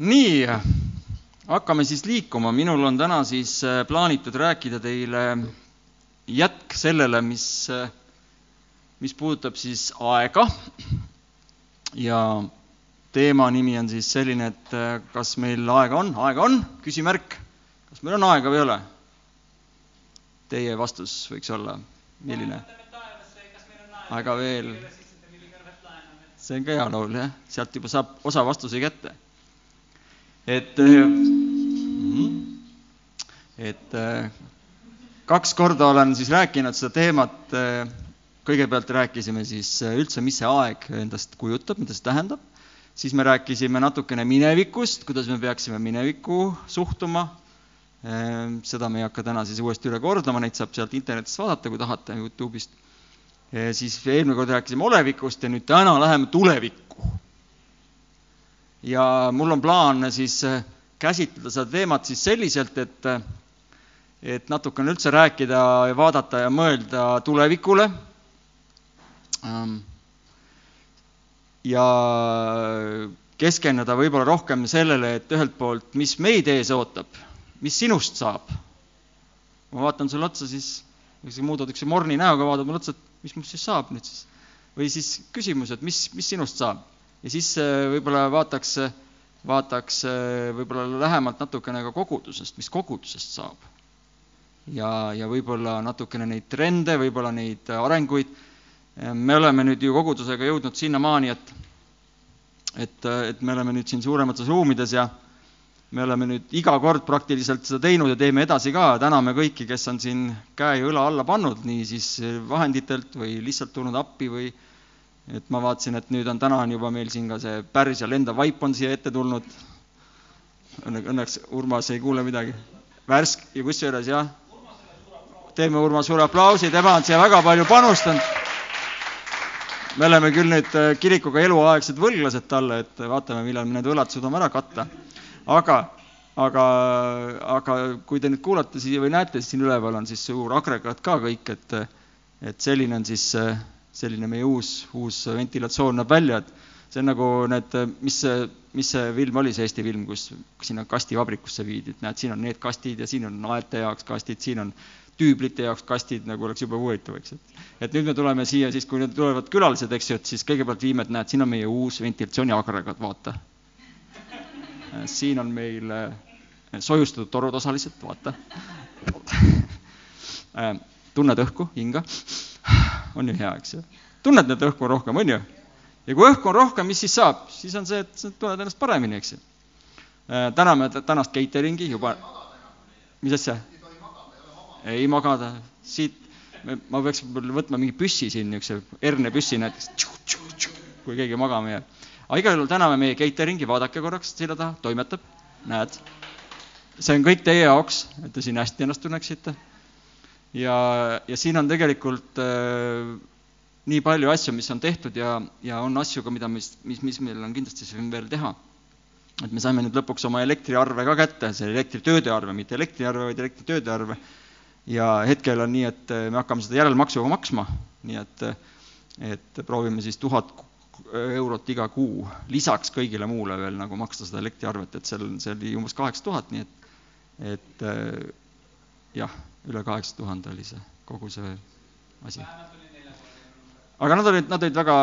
nii, hakkame siis liikuma, minul on täna siis äh, plaanitud rääkida teile jätk sellele, mis, äh, mis puudutab siis aega. Ja teema nimi on siis selline, et äh, kas meil aega on, aega on, küsimärk, kas meil on aega või ei ole? Teie vastus võiks olla, milline? aega veel. see on ka hea laul, jah, sealt juba saab osa vastuse kätte et, mhm. et äh, kaks korda olen siis rääkinud seda teemat, äh, kõigepealt rääkisime siis äh, üldse, mis see aeg endast kujutab, mida see tähendab, siis me rääkisime natukene minevikust, kuidas me peaksime minevikku suhtuma, seda me ei hakka täna siis uuesti üle kordama, neid saab sealt internetist vaadata, kui tahate, Youtube'ist. siis eelmine kord rääkisime olevikust ja nüüd täna läheme tulevikku ja mul on plaan siis äh, käsitleda seda teemat siis selliselt, et, äh, et natukene üldse rääkida ja vaadata ja mõelda tulevikule. Ähm, ja keskenduda võib-olla rohkem sellele, et ühelt poolt, mis meid ees ootab, mis sinust saab. ma vaatan sulle otsa, siis muudad niisuguse morni näoga, vaatad mulle otsa, et mis must siis saab nüüd siis. või siis küsimus, et mis, mis sinust saab ja siis äh, võib-olla vaataks, vaataks äh, võib-olla lähemalt natukene ka kogudusest, mis kogudusest saab. ja, ja võib-olla natukene neid trende, võib-olla neid arenguid. me oleme nüüd ju kogudusega jõudnud sinnamaani, et, et, et me oleme nüüd siin suuremates ruumides ja me oleme nüüd iga kord praktiliselt seda teinud ja teeme edasi ka, täname kõiki, kes on siin käe ja õla alla pannud, nii siis vahenditelt või lihtsalt tulnud appi või et ma vaatasin, et nüüd on, täna on juba meil siin ka see pärs ja lendav vaip on siia ette tulnud. Õnneks Urmas ei kuule midagi. värsk ja kusjuures jah, teeme Urmas suure aplausi, tema on siia väga palju panustanud. me oleme küll nüüd äh, kirikuga eluaegsed võlglased talle, et vaatame, millal me need võlad suudame ära katta. aga, aga, aga kui te nüüd kuulate siia või näete, siin üleval on siis suur agregaat ka kõik, et, et selline on siis äh, selline meie uus, uus ventilatsioon näeb välja, et see on nagu need, mis see, mis see film oli, see Eesti film, kus sinna kastivabrikusse viidi, et näed, siin on need kastid ja siin on aete jaoks kastid, siin on tüüblite jaoks kastid, nagu oleks jube huvitav, eks, et. et nüüd me tuleme siia siis, kui nüüd tulevad külalised, eks ju, et siis kõigepealt viime, et näed, siin on meie uus ventilatsiooniagregaat, vaata. siin on meil eh, soojustatud torud osaliselt, vaata. tunned õhku, hinga on ju hea, eks ju. tunned need õhku rohkem, on ju? ja kui õhku on rohkem, mis siis saab? siis on see, et sa tunned ennast paremini, eks ju. Äh, täname tänast catering'i juba. mis asja? ei magada, siit, ma peaks võtma mingi püssi siin, niisuguse hernepüssi näiteks, kui keegi magama jääb. aga igal juhul täname meie catering'i, vaadake korraks selja taha, toimetab, näed. see on kõik teie jaoks, et te siin hästi ennast tunneksite ja, ja siin on tegelikult äh, nii palju asju, mis on tehtud ja, ja on asju ka, mida, mis, mis, mis meil on kindlasti siin veel teha. et me saime nüüd lõpuks oma elektriarve ka kätte, see elektritööde arve, mitte elektriarve, vaid elektritööde arve. ja hetkel on nii, et äh, me hakkame seda järelmaksuga maksma, nii et, et proovime siis tuhat eurot iga kuu lisaks kõigile muule veel nagu maksta seda elektriarvet, et seal, see oli umbes kaheksa tuhat, nii et, et äh, jah üle kaheksa tuhande oli see, kogu see asi. aga nad olid, nad olid väga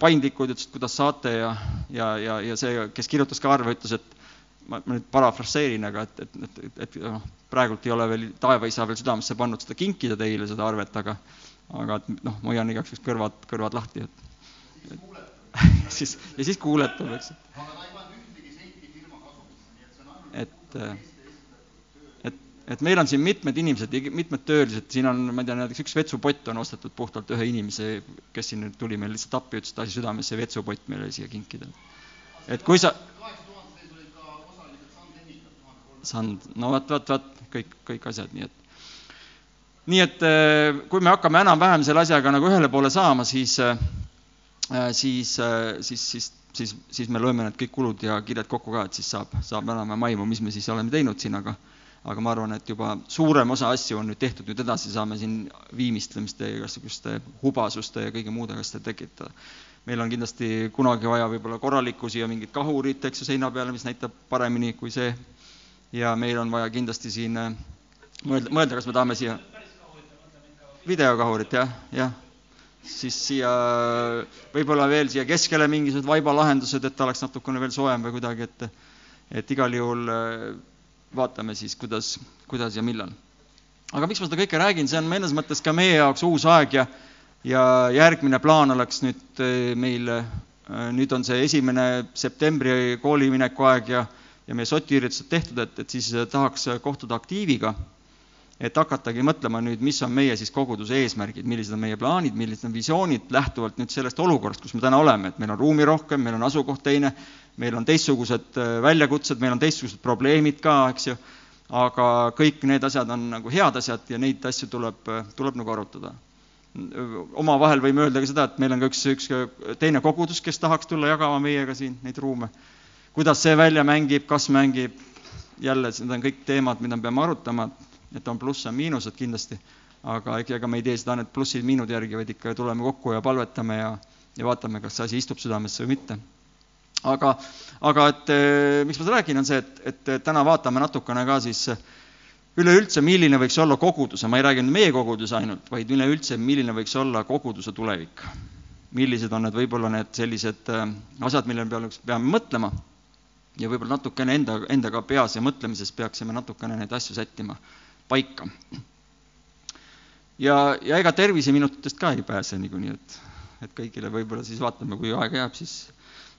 paindlikud, ütlesid, kuidas saate ja, ja, ja, ja see, kes kirjutas ka arve, ütles, et ma, ma nüüd parafraseerin, aga et, et, et, et, et noh, praegult ei ole veel taevaisa veel südamesse pannud seda kinkida teile, seda arvet, aga aga et noh, ma hoian igaks juhuks kõrvad, kõrvad lahti, et, et siis, ja siis kuuletab, eks. et et et meil on siin mitmed inimesed, mitmed töölised, siin on, ma ei tea, näiteks üks vetsupott on ostetud puhtalt ühe inimese, kes siin nüüd tuli meil lihtsalt appi, ütles, et asi südamesse, vetsupott meile siia kinkida. et kui sa sand, no vot, vot, vot, kõik, kõik asjad, nii et nii et eh, kui me hakkame enam-vähem selle asjaga nagu ühele poole saama, siis, eh, siis, eh, siis, siis, siis, siis me lööme need kõik kulud ja kirjad kokku ka, et siis saab, saab enam-vähem aimu, mis me siis oleme teinud siin, aga aga ma arvan, et juba suurem osa asju on nüüd tehtud, nüüd edasi saame siin viimistlemiste ja igasuguste hubasuste ja kõige muude asjade tekitada. meil on kindlasti kunagi vaja võib-olla korralikku siia mingit kahurit, eks ju, seina peale, mis näitab paremini kui see. ja meil on vaja kindlasti siin äh, mõelda, mõelda, kas me tahame siia videokahurit, jah, jah. siis siia, võib-olla veel siia keskele mingisugused vaibalahendused, et oleks natukene veel soojem või kuidagi, et et igal juhul äh, vaatame siis, kuidas, kuidas ja millal. aga miks ma seda kõike räägin, see on mõnes mõttes ka meie jaoks uus aeg ja ja järgmine plaan oleks nüüd äh, meil, äh, nüüd on see esimene septembri koolimineku aeg ja ja meie sotiüritused tehtud, et, et siis tahaks kohtuda aktiiviga et hakatagi mõtlema nüüd, mis on meie siis koguduse eesmärgid, millised on meie plaanid, millised on visioonid, lähtuvalt nüüd sellest olukorrast, kus me täna oleme, et meil on ruumi rohkem, meil on asukoht teine, meil on teistsugused äh, väljakutsed, meil on teistsugused probleemid ka, eks ju, aga kõik need asjad on nagu head asjad ja neid asju tuleb, äh, tuleb nagu arutada. omavahel võime öelda ka seda, et meil on ka üks, üks teine kogudus, kes tahaks tulla jagama meiega siin neid ruume. kuidas see välja mängib, kas mängib, jälle, need on kõik teemad, mida me peame arutama et on plusse ja miinused kindlasti, aga ega me ei tee seda need plussid-miinud järgi, vaid ikka tuleme kokku ja palvetame ja, ja vaatame, kas see asi istub südamesse või mitte. aga, aga et eh, miks ma seda räägin, on see, et, et täna vaatame natukene ka siis üleüldse, milline võiks olla koguduse, ma ei räägi nüüd meie koguduse ainult, vaid üleüldse, milline võiks olla koguduse tulevik. millised on need võib-olla need sellised eh, asjad, mille peale peame mõtlema ja võib-olla natukene enda, endaga peas ja mõtlemises peaksime natukene neid asju sättima paika. ja, ja ega terviseminutitest ka ei pääse niikuinii, et, et kõigile võib-olla siis vaatame, kui aega jääb, siis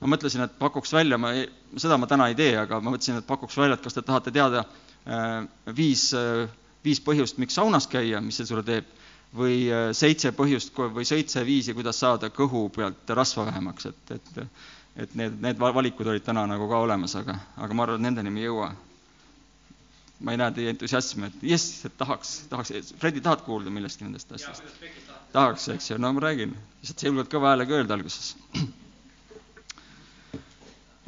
ma mõtlesin, et pakuks välja, ma seda ma täna ei tee, aga ma mõtlesin, et pakuks välja, et kas te tahate teada äh, viis äh,, viis põhjust, miks saunas käia, mis see sulle teeb, või äh, seitse põhjust või seitse viisi, kuidas saada kõhu pealt rasva vähemaks, et, et et need, need valikud olid täna nagu ka olemas, aga, aga ma arvan, et nendeni me ei jõua ma ei näe teie entusiasmi, et jess, et tahaks, tahaks, Fredi, tahad kuulda millestki nendest asjadest? tahaks, eks ju, no ma räägin, lihtsalt sa julged kõva häälega öelda alguses.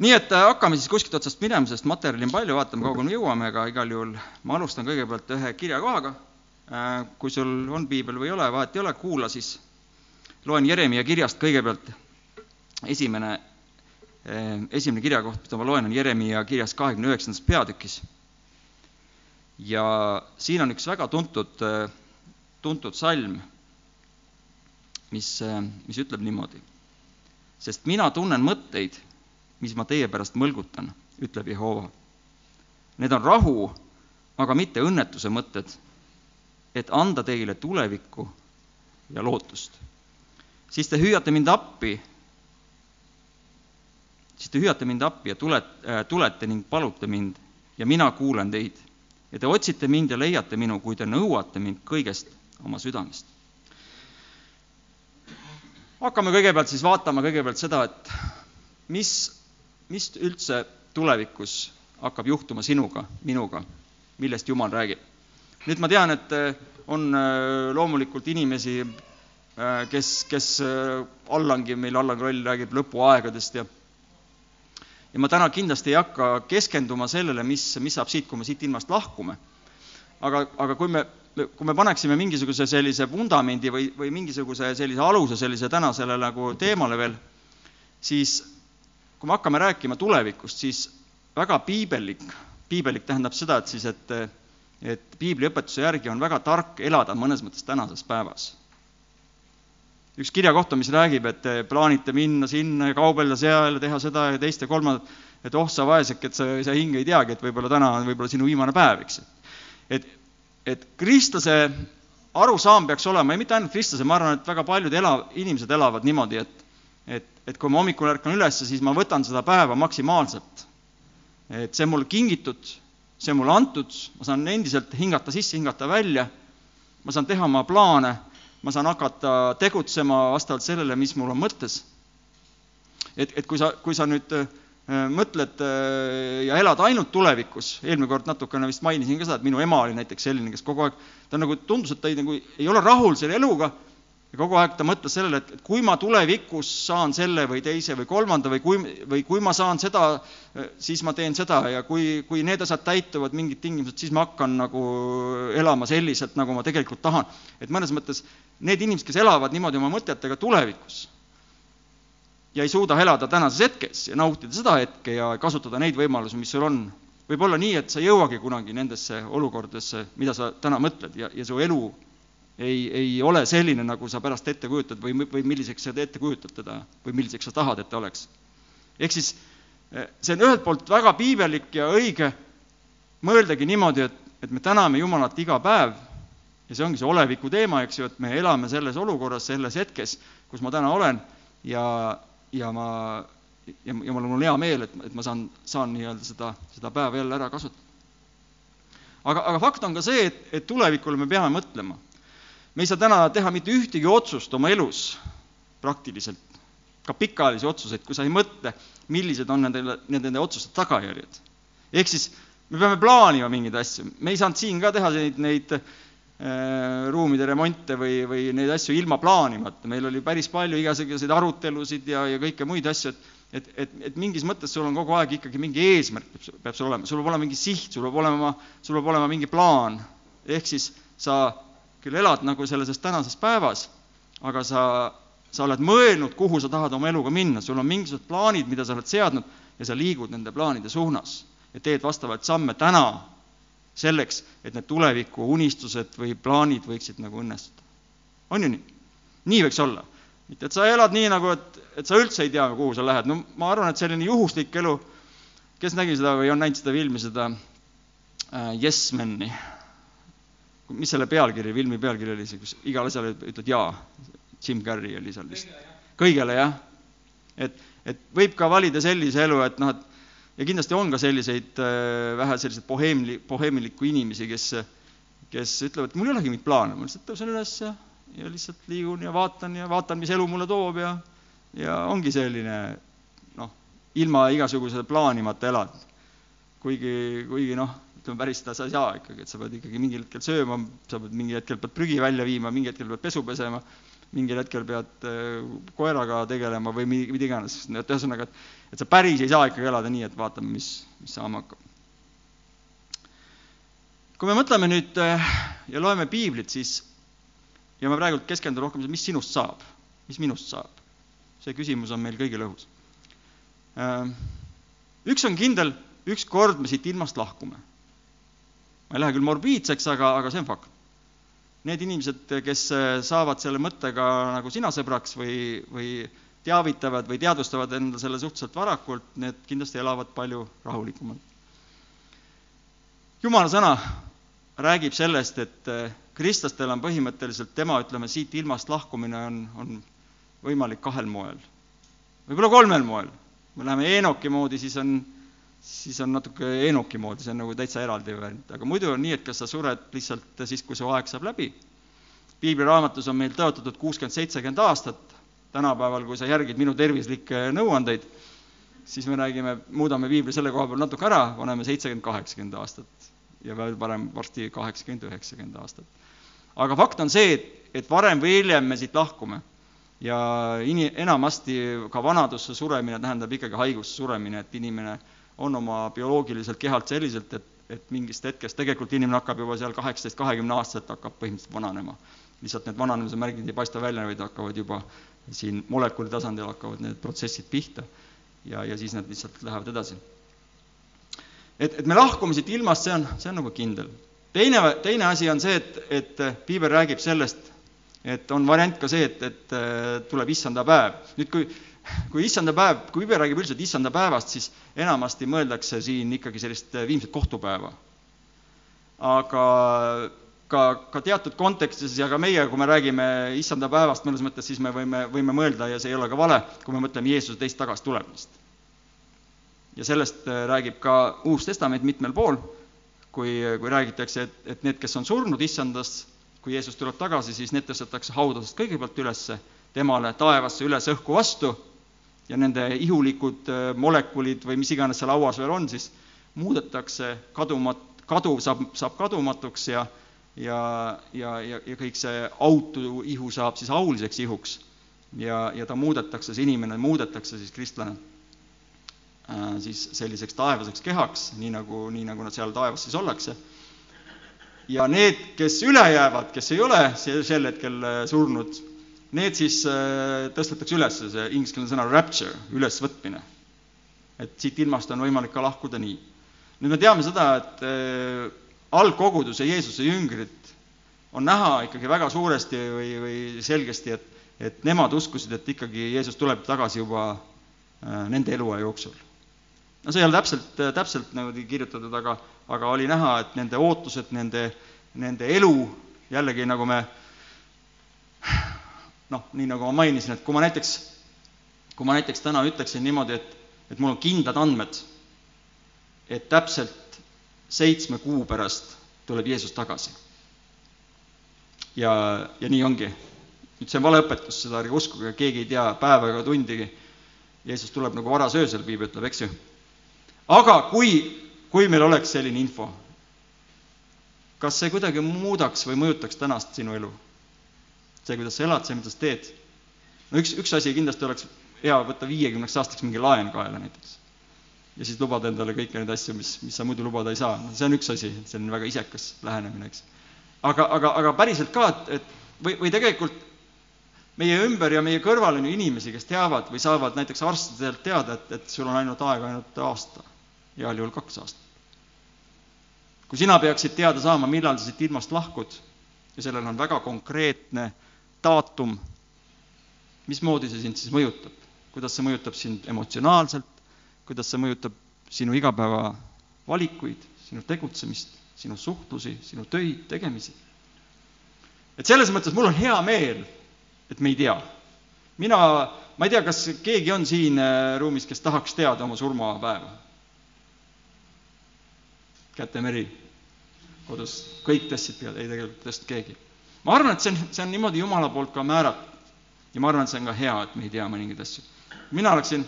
nii et äh, hakkame siis kuskilt otsast minema, sest materjali on palju, vaatame, kaugele me jõuame, aga igal juhul ma alustan kõigepealt ühe kirjakohaga. Äh, kui sul on piibel või ei ole, vahet ei ole, kuula siis. loen Jeremiah kirjast kõigepealt esimene, äh, esimene kirjakoht, mida ma loen, on Jeremiah kirjas kahekümne üheksandas peatükis ja siin on üks väga tuntud, tuntud salm, mis, mis ütleb niimoodi. sest mina tunnen mõtteid, mis ma teie pärast mõlgutan, ütleb Jehova. Need on rahu, aga mitte õnnetuse mõtted, et anda teile tulevikku ja lootust. siis te hüüate mind appi, siis te hüüate mind appi ja tulet, tulete ning palute mind ja mina kuulen teid ja te otsite mind ja leiate minu, kui te nõuate mind kõigest oma südamest. hakkame kõigepealt siis vaatama kõigepealt seda, et mis, mis üldse tulevikus hakkab juhtuma sinuga, minuga, millest Jumal räägib. nüüd ma tean, et äh, on äh, loomulikult inimesi, äh, kes, kes Allangi, meil Allan Kroll räägib lõpuaegadest ja ja ma täna kindlasti ei hakka keskenduma sellele, mis, mis saab siit, kui me siit ilmast lahkume. aga, aga kui me, kui me paneksime mingisuguse sellise vundamendi või, või mingisuguse sellise aluse sellise tänasele nagu teemale veel, siis kui me hakkame rääkima tulevikust, siis väga piibellik, piibellik tähendab seda, et siis, et, et piibli õpetuse järgi on väga tark elada mõnes mõttes tänases päevas üks kirjakohta, mis räägib, et te plaanite minna sinna ja kaubelda seal ja teha seda ja teist ja kolmandat, et oh sa vaeseke, et sa, sa hing ei teagi, et võib-olla täna on võib-olla sinu viimane päev, eks. et, et kristlase arusaam peaks olema ja mitte ainult kristlase, ma arvan, et väga paljud ela-, inimesed elavad niimoodi, et et, et kui ma hommikul ärkan üles, siis ma võtan seda päeva maksimaalselt. et see on mulle kingitud, see on mulle antud, ma saan endiselt hingata sisse, hingata välja, ma saan teha oma plaane ma saan hakata tegutsema vastavalt sellele, mis mul on mõttes. et, et kui sa, kui sa nüüd äh, mõtled äh, ja elad ainult tulevikus, eelmine kord natukene vist mainisin ka seda, et minu ema oli näiteks selline, kes kogu aeg, ta nagu tundus, et ta ei, nagu ei ole rahul selle eluga ja kogu aeg ta mõtles sellele, et, kui ma tulevikus saan selle või teise või kolmanda või kui, või kui ma saan seda, siis ma teen seda ja kui, kui need asjad täituvad, mingid tingimused, siis ma hakkan nagu elama selliselt, nagu ma tegelikult tahan. et mõnes mõttes need inimesed, kes elavad niimoodi oma mõtetega tulevikus, ja ei suuda elada tänases hetkes ja nautida seda hetke ja kasutada neid võimalusi, mis sul on. võib olla nii, et sa ei jõuagi kunagi nendesse olukordadesse, mida sa täna mõtled ja, ja su elu ei, ei ole selline, nagu sa pärast ette kujutad või, või milliseks sa ette kujutad teda või milliseks sa tahad, et ta oleks. ehk siis eh, see on ühelt poolt väga piibellik ja õige mõeldagi niimoodi, et, et me täname Jumalat iga päev ja see ongi see oleviku teema, eks ju, et me elame selles olukorras, selles hetkes, kus ma täna olen ja, ja ma, ja, ja mul on hea meel, et, et ma saan, saan nii-öelda seda, seda päeva jälle ära kasutada. aga, aga fakt on ka see, et, et tulevikule me peame mõtlema. Me ei saa täna teha mitte ühtegi otsust oma elus praktiliselt, ka pikaajalisi otsuseid, kui sa ei mõtle, millised on nende, nende, nende otsuste tagajärjed. ehk siis me peame plaanima mingeid asju, me ei saanud siin ka teha neid, neid Äh, ruumide remonte või, või neid asju ilma plaanimata, meil oli päris palju igasuguseid arutelusid ja, ja kõike muid asju, et et, et, et mingis mõttes sul on kogu aeg ikkagi mingi eesmärk peab sul olema, sul peab olema mingi siht, sul peab olema, sul peab olema mingi plaan. ehk siis sa küll elad nagu selles tänases päevas, aga sa, sa oled mõelnud, kuhu sa tahad oma eluga minna, sul on mingisugused plaanid, mida sa oled seadnud ja sa liigud nende plaanide suunas ja teed vastavalt samme täna selleks, et need tuleviku unistused või plaanid võiksid nagu õnnestuda. on ju nii? nii võiks olla. mitte, et sa elad nii nagu, et, et sa üldse ei tea, kuhu sa lähed, no ma arvan, et selline juhuslik elu, kes nägi seda või on näinud seda filmi, seda äh, Yes Mani, mis selle pealkiri, filmi pealkiri oli see, kus igale asjale ütled jaa, Jim Carrey oli seal vist. kõigele jah. et, et võib ka valida sellise elu, et noh, et ja kindlasti on ka selliseid äh, vähe selliseid boheemli, boheemiliku inimesi, kes, kes ütlevad, mul ei olegi mingit plaani, ma lihtsalt tõusen üles ja, ja lihtsalt liigun ja vaatan ja vaatan, mis elu mulle toob ja, ja ongi selline noh, ilma igasuguse plaanimata elad. Kuigi, kuigi noh, ütleme päris seda sa ei saa ikkagi, et sa pead ikkagi mingil hetkel sööma, sa pead mingil hetkel pead prügi välja viima, mingil hetkel pead pesu pesema mingil hetkel pead äh, koeraga tegelema või mida iganes, et ühesõnaga, et, et sa päris ei saa ikkagi elada nii, et vaatame, mis, mis saama hakkab. kui me mõtleme nüüd äh, ja loeme piiblit, siis ja ma praegu keskendun rohkem, mis sinust saab, mis minust saab. see küsimus on meil kõigil õhus. Äh, üks on kindel, ükskord me siit ilmast lahkume. ma ei lähe küll morbiidseks, aga, aga see on fakt need inimesed, kes saavad selle mõttega nagu sina sõbraks või, või teavitavad või teadvustavad endale selle suhteliselt varakult, need kindlasti elavad palju rahulikumalt. jumala sõna räägib sellest, et kristlastel on põhimõtteliselt tema, ütleme, siit ilmast lahkumine on, on võimalik kahel moel. võib-olla kolmel moel. me läheme Eenoki moodi, siis on siis on natuke Enoki moodi, see on nagu täitsa eraldi variant, aga muidu on nii, et kas sa sured lihtsalt siis, kui su aeg saab läbi. piibliraamatus on meil tõotatud kuuskümmend, seitsekümmend aastat, tänapäeval, kui sa järgid minu tervislikke nõuandeid, siis me räägime, muudame piibli selle koha peal natuke ära, paneme seitsekümmend, kaheksakümmend aastat ja veel parem varsti kaheksakümmend, üheksakümmend aastat. aga fakt on see, et, et varem või hiljem me siit lahkume ja ini-, enamasti ka vanadusse suremine tähendab ikkagi haigusse suremine, et inimene on oma bioloogiliselt kehalt selliselt, et, et mingist hetkest tegelikult inimene hakkab juba seal kaheksateist, kahekümne aastaselt hakkab põhimõtteliselt vananema. lihtsalt need vananemise märgid ei paista välja, vaid hakkavad juba siin molekuli tasandil hakkavad need protsessid pihta ja, ja siis nad lihtsalt lähevad edasi. et, et me lahkume siit ilmast, see on, see on nagu kindel. teine, teine asi on see, et, et piibel räägib sellest, et on variant ka see, et, et tuleb issanda päev. nüüd, kui kui issanda päev, kui piibel räägib üldiselt issanda päevast, siis enamasti mõeldakse siin ikkagi sellist viimset kohtupäeva. aga ka, ka teatud kontekstis ja ka meie, kui me räägime issanda päevast mõnes mõttes, siis me võime, võime mõelda ja see ei ole ka vale, kui me mõtleme Jeesuse teist tagastulemist. ja sellest äh, räägib ka Uus Testament mitmel pool, kui, kui räägitakse, et, et need, kes on surnud issandas, kui Jeesus tuleb tagasi, siis need tõstetakse haudadest kõigepealt ülesse, temale taevasse üles õhku vastu ja nende ihulikud äh, molekulid või mis iganes seal hauas veel on, siis muudetakse kadumat-, kaduv saab, saab kadumatuks ja ja, ja, ja, ja kõik see autu ihu saab siis auliseks ihuks. ja, ja ta muudetakse, see inimene muudetakse siis kristlane äh, siis selliseks taevaseks kehaks, nii nagu, nii nagu nad seal taevas siis ollakse. ja need, kes üle jäävad, kes ei ole sel hetkel äh, surnud, need siis äh, tõstetakse üles, see ingliskeelne sõna rapture, ülesvõtmine. et siit ilmast on võimalik ka lahkuda nii. nüüd me teame seda, et äh, algkoguduse Jeesuse jüngrid on näha ikkagi väga suuresti või, või selgesti, et, et nemad uskusid, et ikkagi Jeesus tuleb tagasi juba äh, nende eluaja jooksul. no see ei ole täpselt, täpselt niimoodi kirjutatud, aga, aga oli näha, et nende ootused, nende, nende elu, jällegi nagu me noh, nii nagu ma mainisin, et kui ma näiteks, kui ma näiteks täna ütleksin niimoodi, et, et mul on kindlad andmed, et täpselt seitsme kuu pärast tuleb Jeesus tagasi. ja, ja nii ongi. nüüd see on valeõpetus, seda ärge uskuge, keegi ei tea päeva ega tundigi. Jeesus tuleb nagu varasöösel, piibel ütleb, eks ju. aga kui, kui meil oleks selline info, kas see kuidagi muudaks või mõjutaks tänast sinu elu? See, kuidas sa elad, see, mida sa teed. no üks, üks asi kindlasti oleks hea võtta viiekümneks aastaks mingi laen kaela näiteks. ja siis lubada endale kõiki neid asju, mis, mis sa muidu lubada ei saa, no see on üks asi, see on väga isekas lähenemine, eks. aga, aga, aga päriselt ka, et, et või, või tegelikult meie ümber ja meie kõrval on ju inimesi, kes teavad või saavad näiteks arstidelt teada, et, et sul on ainult aega ainult aasta, heal juhul kaks aastat. kui sina peaksid teada saama, millal sa siit ilmast lahkud ja sellel on väga konkreetne daatum, mismoodi see sind siis mõjutab, kuidas see mõjutab sind emotsionaalselt, kuidas see mõjutab sinu igapäevavalikuid, sinu tegutsemist, sinu suhtlusi, sinu töid, tegemisi. et selles mõttes mul on hea meel, et me ei tea. mina, ma ei tea, kas keegi on siin äh, ruumis, kes tahaks teada oma surmapäeva? kätemeri kodus, kõik tõstsid pead, ei tegelikult ei tõstnud keegi ma arvan, et see on, see on niimoodi Jumala poolt ka määratud. ja ma arvan, et see on ka hea, et me ei tea mõningaid asju. mina läksin,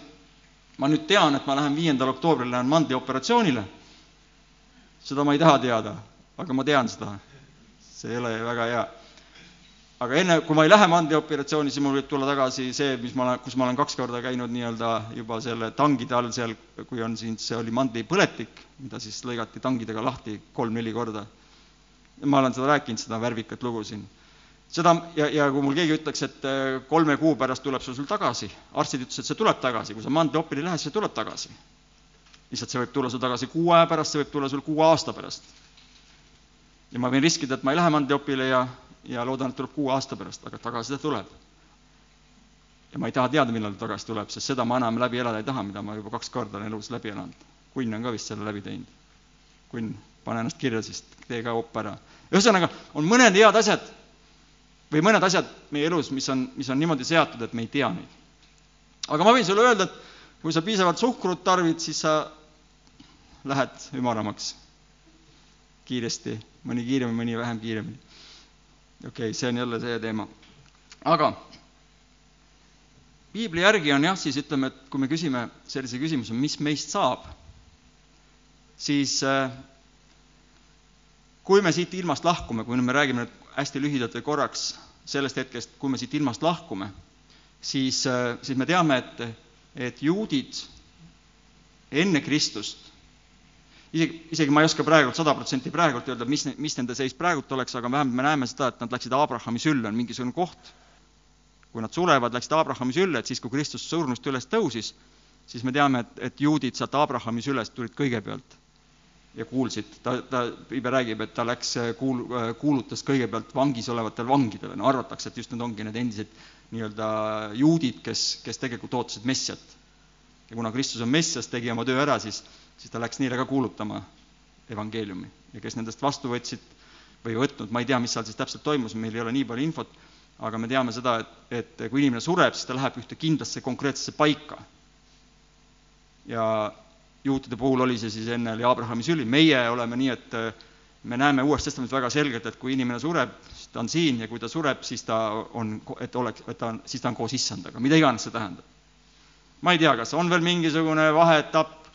ma nüüd tean, et ma lähen viiendal oktoobril lähen mandlioperatsioonile. seda ma ei taha teada, aga ma tean seda. see ei ole väga hea. aga enne, kui ma ei lähe mandlioperatsiooni, siis mul võib tulla tagasi see, mis ma olen, kus ma olen kaks korda käinud nii-öelda juba selle tangide all seal, kui on siin, see oli mandlipõletik, mida siis lõigati tangidega lahti kolm-neli korda ma olen seda rääkinud, seda värvikat lugu siin. seda ja, ja kui mul keegi ütleks, et äh, kolme kuu pärast tuleb see sul tagasi, arstid ütlesid, et see tuleb tagasi, kui sa mandliopile lähed, see tuleb tagasi. lihtsalt see võib tulla sul tagasi kuu aja pärast, see võib tulla sul kuue aasta pärast. ja ma võin riskida, et ma ei lähe mandliopile ja, ja loodan, et tuleb kuue aasta pärast, aga tagasi ta tuleb. ja ma ei taha teada, millal ta tagasi tuleb, sest seda ma enam läbi elada ei taha, mida ma juba kaks korda olen elus läbi elanud. Kunn on ka vist selle läbi teinud. Kunn pane ennast kirja, siis tee ka op ära. ühesõnaga, on mõned head asjad või mõned asjad meie elus, mis on, mis on niimoodi seatud, et me ei tea neid. aga ma võin sulle öelda, et kui sa piisavalt suhkrut tarvid, siis sa lähed ümaramaks kiiresti, mõni kiiremini, mõni vähem kiiremini. okei okay,, see on jälle see teema. aga piibli järgi on jah, siis ütleme, et kui me küsime sellise küsimuse, mis meist saab, siis äh, kui me siit ilmast lahkume, kui me räägime nüüd hästi lühidalt või korraks sellest hetkest, kui me siit ilmast lahkume, siis, äh, siis me teame, et, et juudid enne Kristust, isegi, isegi ma ei oska praegult sada protsenti praegult öelda, mis, mis nende seis praegult oleks, aga vähemalt me näeme seda, et nad läksid Abrahami sülle, on mingisugune koht, kui nad surevad, läksid Abrahami sülle, et siis, kui Kristus surnust üles tõusis, siis me teame, et, et juudid sealt Abrahami sülest tulid kõigepealt ja kuulsid, ta, ta, piibel räägib, et ta läks, äh, kuul-, äh, kuulutas kõigepealt vangis olevatele vangidele, no arvatakse, et just need ongi need endised nii-öelda juudid, kes, kes tegelikult ootasid Messiat. ja kuna Kristus on Messias, tegi oma töö ära, siis, siis ta läks neile ka kuulutama evangeeliumi. ja kes nendest vastu võtsid või võtnud, ma ei tea, mis seal siis täpselt toimus, meil ei ole nii palju infot, aga me teame seda, et, et kui inimene sureb, siis ta läheb ühte kindlasse konkreetsesse paika. ja juutide puhul oli see siis enne oli Abrahami süli, meie oleme nii, et äh, me näeme Uues Testamendis väga selgelt, et kui inimene sureb, siis ta on siin ja kui ta sureb, siis ta on, et oleks, et ta on, siis ta on koos issandaga, mida iganes see tähendab. ma ei tea, kas on veel mingisugune vaheetapp,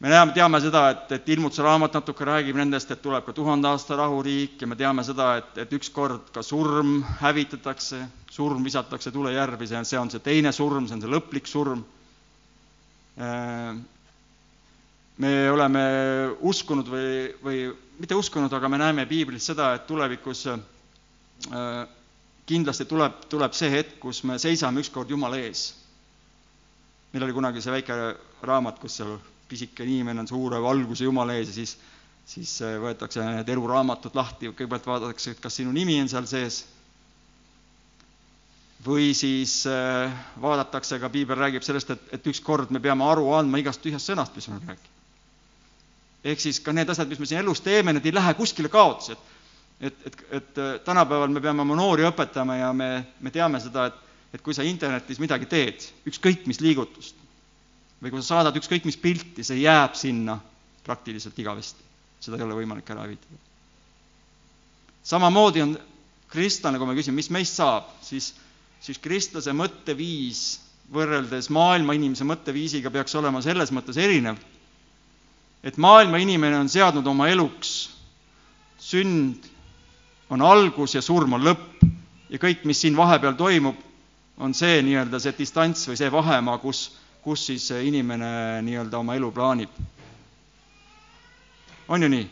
me näeme, teame seda, et, et ilmutuse raamat natuke räägib nendest, et tuleb ka tuhande aasta rahuriik ja me teame seda, et, et ükskord ka surm hävitatakse, surm visatakse tulejärvi, see on, see on see teine surm, see on see lõplik surm. Äh, me oleme uskunud või, või mitte uskunud, aga me näeme piiblis seda, et tulevikus äh, kindlasti tuleb, tuleb see hetk, kus me seisame ükskord Jumala ees. meil oli kunagi see väike raamat, kus seal pisike inimene on suure valguse Jumala ees ja siis, siis äh, võetakse need eluraamatud lahti, kõigepealt vaadatakse, et kas sinu nimi on seal sees või siis äh, vaadatakse ka, piibel räägib sellest, et, et ükskord me peame aru andma igast tühjast sõnast, mis me räägime. ehk siis ka need asjad, mis me siin elus teeme, need ei lähe kuskile kaotsi, et et, et, et äh, tänapäeval me peame oma noori õpetama ja me, me teame seda, et, et kui sa internetis midagi teed, ükskõik mis liigutust, või kui sa saadad ükskõik mis pilti, see jääb sinna praktiliselt igavesti. seda ei ole võimalik ära hävitada. samamoodi on kristlane, kui me küsime, mis meist saab, siis siis kristlase mõtteviis võrreldes maailma inimese mõtteviisiga peaks olema selles mõttes erinev, et maailma inimene on seadnud oma eluks sünd on algus ja surm on lõpp ja kõik, mis siin vahepeal toimub, on see nii-öelda see distants või see vahemaa, kus, kus siis inimene nii-öelda oma elu plaanib. on ju nii?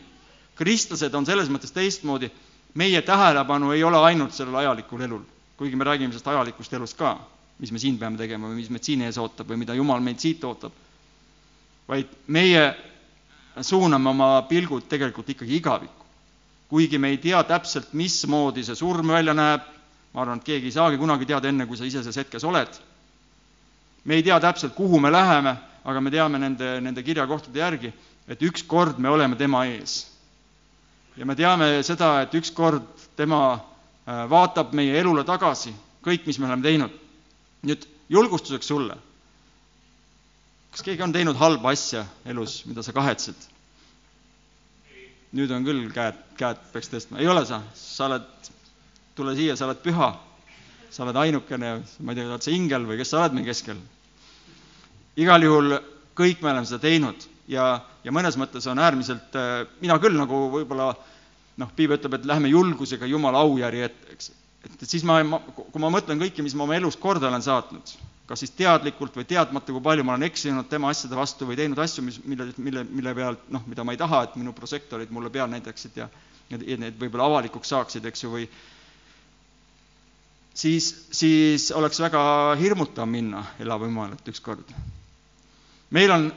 kristlased on selles mõttes teistmoodi, meie tähelepanu ei ole ainult sellel ajalikul elul kuigi me räägime sellest ajalikust elust ka, mis me siin peame tegema või mis meid siin ees ootab või mida Jumal meid siit ootab, vaid meie suuname oma pilgud tegelikult ikkagi igavikku. kuigi me ei tea täpselt, mismoodi see surm välja näeb, ma arvan, et keegi ei saagi kunagi teada, enne kui sa ise selles hetkes oled. me ei tea täpselt, kuhu me läheme, aga me teame nende, nende kirjakohtade järgi, et ükskord me oleme tema ees. ja me teame seda, et ükskord tema vaatab meie elule tagasi, kõik, mis me oleme teinud. nüüd julgustuseks sulle. kas keegi on teinud halba asja elus, mida sa kahetsed? nüüd on küll käed, käed peaks tõstma, ei ole sa, sa oled, tule siia, sa oled püha. sa oled ainukene, ma ei tea, oled sa ingel või kes sa oled meie keskel? igal juhul kõik me oleme seda teinud ja, ja mõnes mõttes on äärmiselt, äh, mina küll nagu võib-olla äh, noh, piibel ütleb, et lähme julgusega Jumala aujärje ette, eks. et, et siis ma, ma, kui ma mõtlen kõike, mis ma oma elus korda olen saatnud, kas siis teadlikult või teadmata, kui palju ma olen eksinud tema asjade vastu või teinud asju, mis, mille, mille, mille pealt noh, mida ma ei taha, et minu prožektorid mulle peal näitaksid ja ja need võib-olla avalikuks saaksid, eks ju, või siis, siis oleks väga hirmutav minna elama Jumalat ükskord. meil on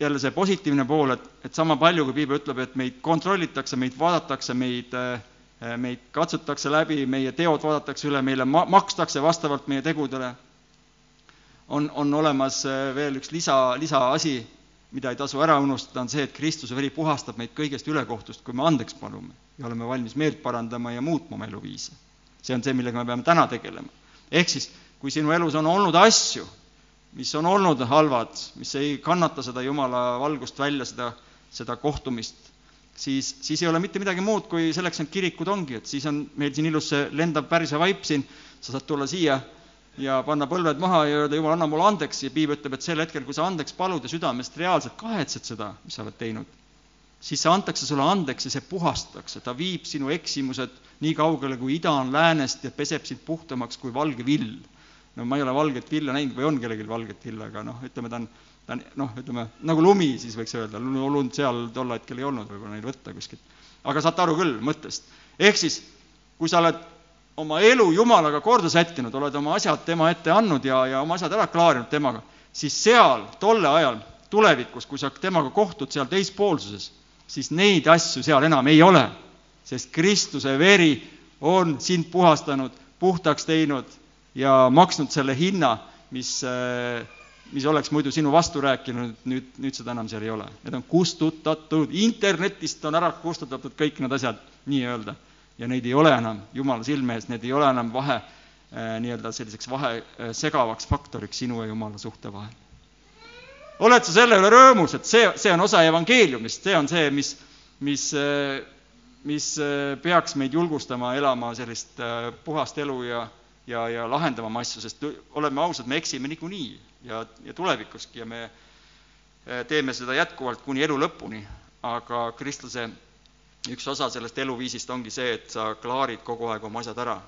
jälle see positiivne pool, et, et sama palju, kui piibel ütleb, et meid kontrollitakse, meid vaadatakse, meid, eh, meid katsutakse läbi, meie teod vaadatakse üle, meile ma-, makstakse vastavalt meie tegudele, on, on olemas eh, veel üks lisa, lisaasi, mida ei tasu ära unustada, on see, et Kristuse veri puhastab meid kõigest ülekohtust, kui me andeks palume ja oleme valmis meelt parandama ja muutma oma eluviise. see on see, millega me peame täna tegelema. ehk siis, kui sinu elus on olnud asju, mis on olnud halvad, mis ei kannata seda Jumala valgust välja, seda, seda kohtumist, siis, siis ei ole mitte midagi muud, kui selleks need kirikud ongi, et siis on meil siin ilus see lendav pärise vaip siin, sa saad tulla siia ja panna põlved maha ja öelda, Jumal, anna mulle andeks. Ja piibel ütleb, et sel hetkel, kui sa andeks palud ja südamest reaalselt kahetsed seda, mis sa oled teinud, siis see antakse sulle andeks ja see puhastatakse, ta viib sinu eksimused nii kaugele, kui ida on läänest ja peseb sind puhtamaks kui valge vill no ma ei ole valget villa näinud või on kellelgi valget villa, aga noh, ütleme ta on, ta on noh, ütleme nagu lumi siis võiks öelda, lund seal tol hetkel ei olnud võib-olla neil võtta kuskilt. aga saate aru küll mõttest. ehk siis, kui sa oled oma elu Jumalaga korda sättinud, oled oma asjad tema ette andnud ja, ja oma asjad ära klaarinud temaga, siis seal, tolle ajal, tulevikus, kui sa temaga kohtud seal teispoolsuses, siis neid asju seal enam ei ole, sest Kristuse veri on sind puhastanud, puhtaks teinud ja maksnud selle hinna, mis, äh, mis oleks muidu sinu vastu rääkinud, nüüd, nüüd seda enam seal ei ole. Need on kustutatud, internetist on ära kustutatud kõik need asjad nii-öelda. ja neid ei ole enam Jumala silme ees, need ei ole enam vahe, äh, nii-öelda selliseks vahe äh, segavaks faktoriks sinu ja Jumala suhte vahel. oled sa selle üle rõõmus, et see, see on osa evangeeliumist, see on see, mis, mis mis peaks meid julgustama elama sellist puhast elu ja, ja, ja lahendama oma asju, sest oleme ausad, me eksime niikuinii ja, ja tulevikuski ja me eh, teeme seda jätkuvalt kuni elu lõpuni, aga kristlase üks osa sellest eluviisist ongi see, et sa klaarid kogu aeg oma asjad ära.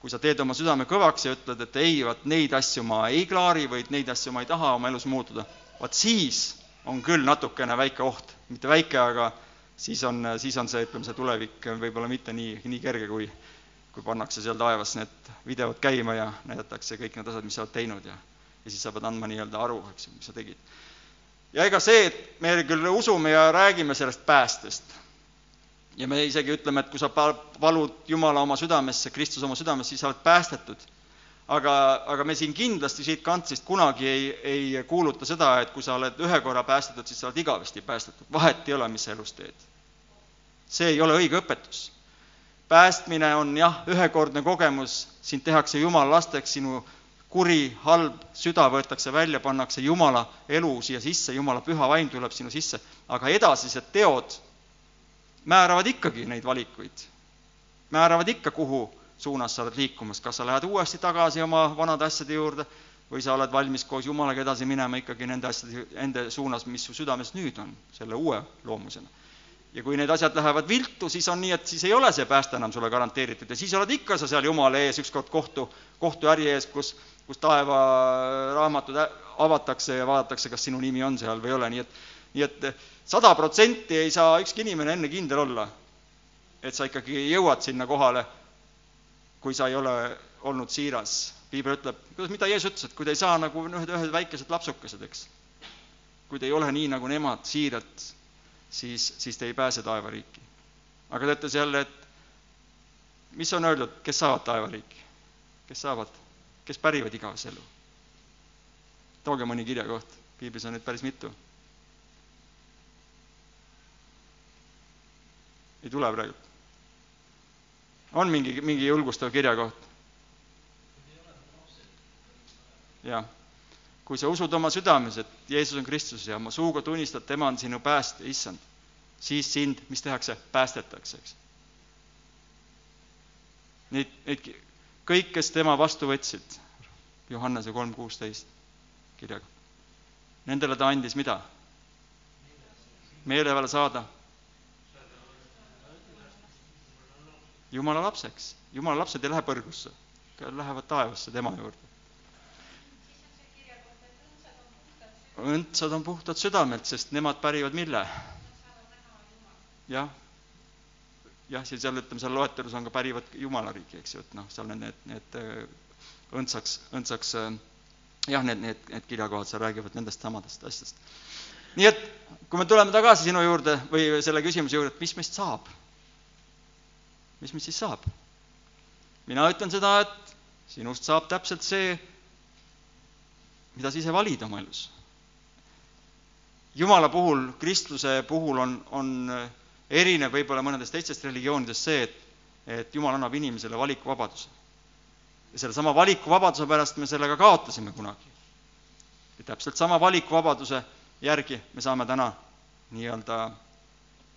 kui sa teed oma südame kõvaks ja ütled, et ei, vot neid asju ma ei klaari või neid asju ma ei taha oma elus muutuda, vot siis on küll natukene väike oht, mitte väike, aga siis on, siis on see, ütleme, see tulevik võib-olla mitte nii, nii kerge, kui, kui pannakse seal taevas need videod käima ja näidatakse kõik need asjad, mis sa oled teinud ja, ja siis sa pead andma nii-öelda aru, eks ju, mis sa tegid. ja ega see, et me küll usume ja räägime sellest päästest ja me isegi ütleme, et kui sa palud Jumala oma südamesse, Kristus oma südamesse, siis sa oled päästetud. aga, aga me siin kindlasti siit kantsist kunagi ei, ei kuuluta seda, et kui sa oled ühe korra päästetud, siis sa oled igavesti päästetud, vahet ei ole, mis sa elus teed. see ei ole õige õpetus. Päästmine on jah, ühekordne kogemus, sind tehakse Jumala lasteks, sinu kuri, halb süda võetakse välja, pannakse Jumala elu siia sisse, Jumala püha vaim tuleb sinu sisse, aga edasised teod määravad ikkagi neid valikuid. määravad ikka, kuhu suunas sa oled liikumas, kas sa lähed uuesti tagasi oma vanade asjade juurde või sa oled valmis koos Jumalaga edasi minema ikkagi nende asjade, nende suunas, mis su südames nüüd on, selle uue loomusena. Ja kui need asjad lähevad viltu, siis on nii, et siis ei ole see pääste enam sulle garanteeritud. Ja siis oled ikka sa seal Jumala ees ükskord kohtu, kohtuäri ees, kus, kus taevaraamatud avatakse ja vaadatakse, kas sinu nimi on seal või ei ole, nii et nii et sada protsenti ei saa ükski inimene enne kindel olla, et sa ikkagi jõuad sinna kohale, kui sa ei ole olnud siiras. piibel ütleb, kuidas, mida Jeesus ütles, et kui te ei saa nagu ühed, ühed väikesed lapsukesed, eks, kui te ei ole nii nagu nemad siiralt, siis, siis te ei pääse taevariiki. aga ta ütles jälle, et mis on öeldud, kes saavad taevariiki? kes saavad, kes pärivad igavese elu? tooge mõni kirjakoht, piiblis on neid päris mitu ei tule praegu? on mingi, mingi julgustav kirjakoht? jah. Kui sa usud oma südames, et Jeesus on Kristus ja oma suuga tunnistad, tema on sinu päästja, issand, siis sind, mis tehakse, päästetakse, eks. Neid, neid, kõik, kes tema vastu võtsid, Johannese kolm kuusteist kirjaga, nendele ta andis mida? meele peale saada jumala lapseks. jumala lapsed ei lähe põrgusse, lähevad taevasse tema juurde. Õndsad on puhtad südamelt, sest nemad pärivad mille? jah, jah, siis seal ütleme, seal loetelus on ka pärivad Jumala riiki, eks ju, et noh, seal on need, need õndsaks, õndsaks jah, need, need, need kirjakohad seal räägivad nendest samadest asjadest. nii et kui me tuleme tagasi sinu juurde või selle küsimuse juurde, et mis meist saab mis meist siis saab? mina ütlen seda, et sinust saab täpselt see, mida sa ise valid oma elus. Jumala puhul, kristluse puhul on, on erinev võib-olla mõnedest teistest religioonidest see, et, et jumal annab inimesele valikuvabaduse. ja sellesama valikuvabaduse pärast me selle ka kaotasime kunagi. ja täpselt sama valikuvabaduse järgi me saame täna nii-öelda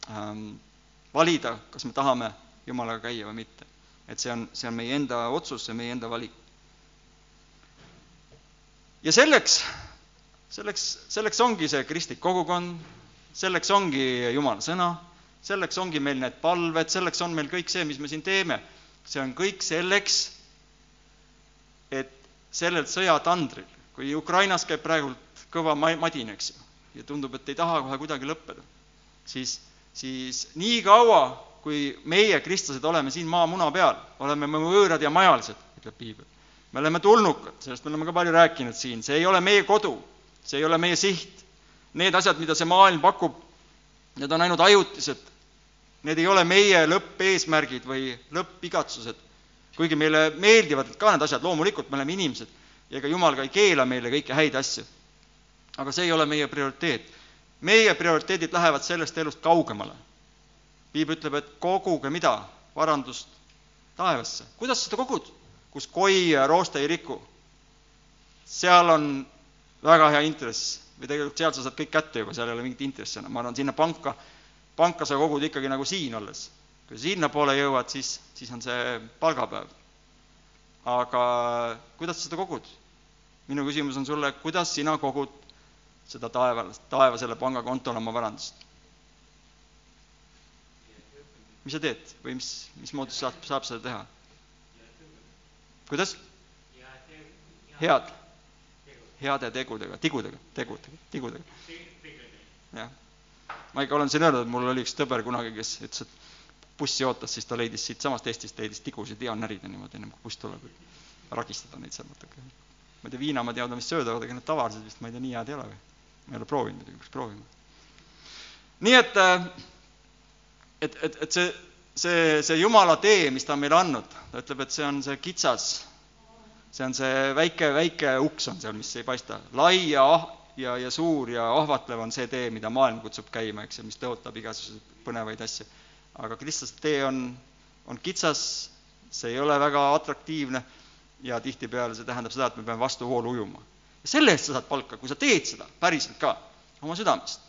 ähm, valida, kas me tahame Jumalaga käia või mitte. et see on, see on meie enda otsus, see on meie enda valik. ja selleks, selleks, selleks ongi see kristlik kogukond, selleks ongi Jumala sõna, selleks ongi meil need palved, selleks on meil kõik see, mis me siin teeme. see on kõik selleks, et sellel sõjatandril, kui Ukrainas käib praegult kõva madin, eks ju, ja tundub, et ei taha kohe kuidagi lõppeda, siis, siis nii kaua, kui meie, kristlased, oleme siin maamuna peal, oleme me võõrad ja majalised, ütleb piibel. me oleme tulnukad, sellest me oleme ka palju rääkinud siin, see ei ole meie kodu, see ei ole meie siht. Need asjad, mida see maailm pakub, need on ainult ajutised. Need ei ole meie lõppeesmärgid või lõppigatsused. kuigi meile meeldivad ka need asjad, loomulikult me oleme inimesed ja ega jumal ka ei keela meile kõiki häid asju. aga see ei ole meie prioriteet. meie prioriteedid lähevad sellest elust kaugemale piibel ütleb, et koguge mida? varandust taevasse. kuidas seda kogud? kus koi ja rooste ei riku. seal on väga hea intress või tegelikult seal sa saad kõik kätte juba, seal ei ole mingit intressi enam, ma arvan, sinna panka, panka sa kogud ikkagi nagu siin olles. kui sinnapoole jõuad, siis, siis on see palgapäev. aga kuidas sa seda kogud? minu küsimus on sulle, kuidas sina kogud seda taeva, taevasele pangakontole oma varandust? mis sa teed või mis, mismoodi saab, saab seda teha? kuidas? head, heade tegudega, tigudega, tegudega, tigudega. jah. ma ikka olen siin öelnud, et mul oli üks tõber kunagi, kes ütles, et bussi ootas, siis ta leidis siitsamast Eestist, leidis tigusid hea närida niimoodi, ennem kui buss tuleb, ragistada neid seal natuke. ma ei tea, viina ma tean, vist söödavad, aga need tavalised vist, ma ei tea, nii head ei ole või? ma ei ole proovinud muidugi, peaks proovima. nii et, et, et, et see, see, see Jumala tee, mis ta on meile andnud, ta ütleb, et see on see kitsas, see on see väike, väike uks on seal, mis ei paista, lai ja ah-, ja, ja suur ja ahvatlev on see tee, mida maailm kutsub käima, eks ju, mis tõotab igasuguseid põnevaid asju. aga Kristuse tee on, on kitsas, see ei ole väga atraktiivne ja tihtipeale see tähendab seda, et me peame vastuvoolu ujuma. ja selle eest sa saad palka, kui sa teed seda päriselt ka, oma südamest,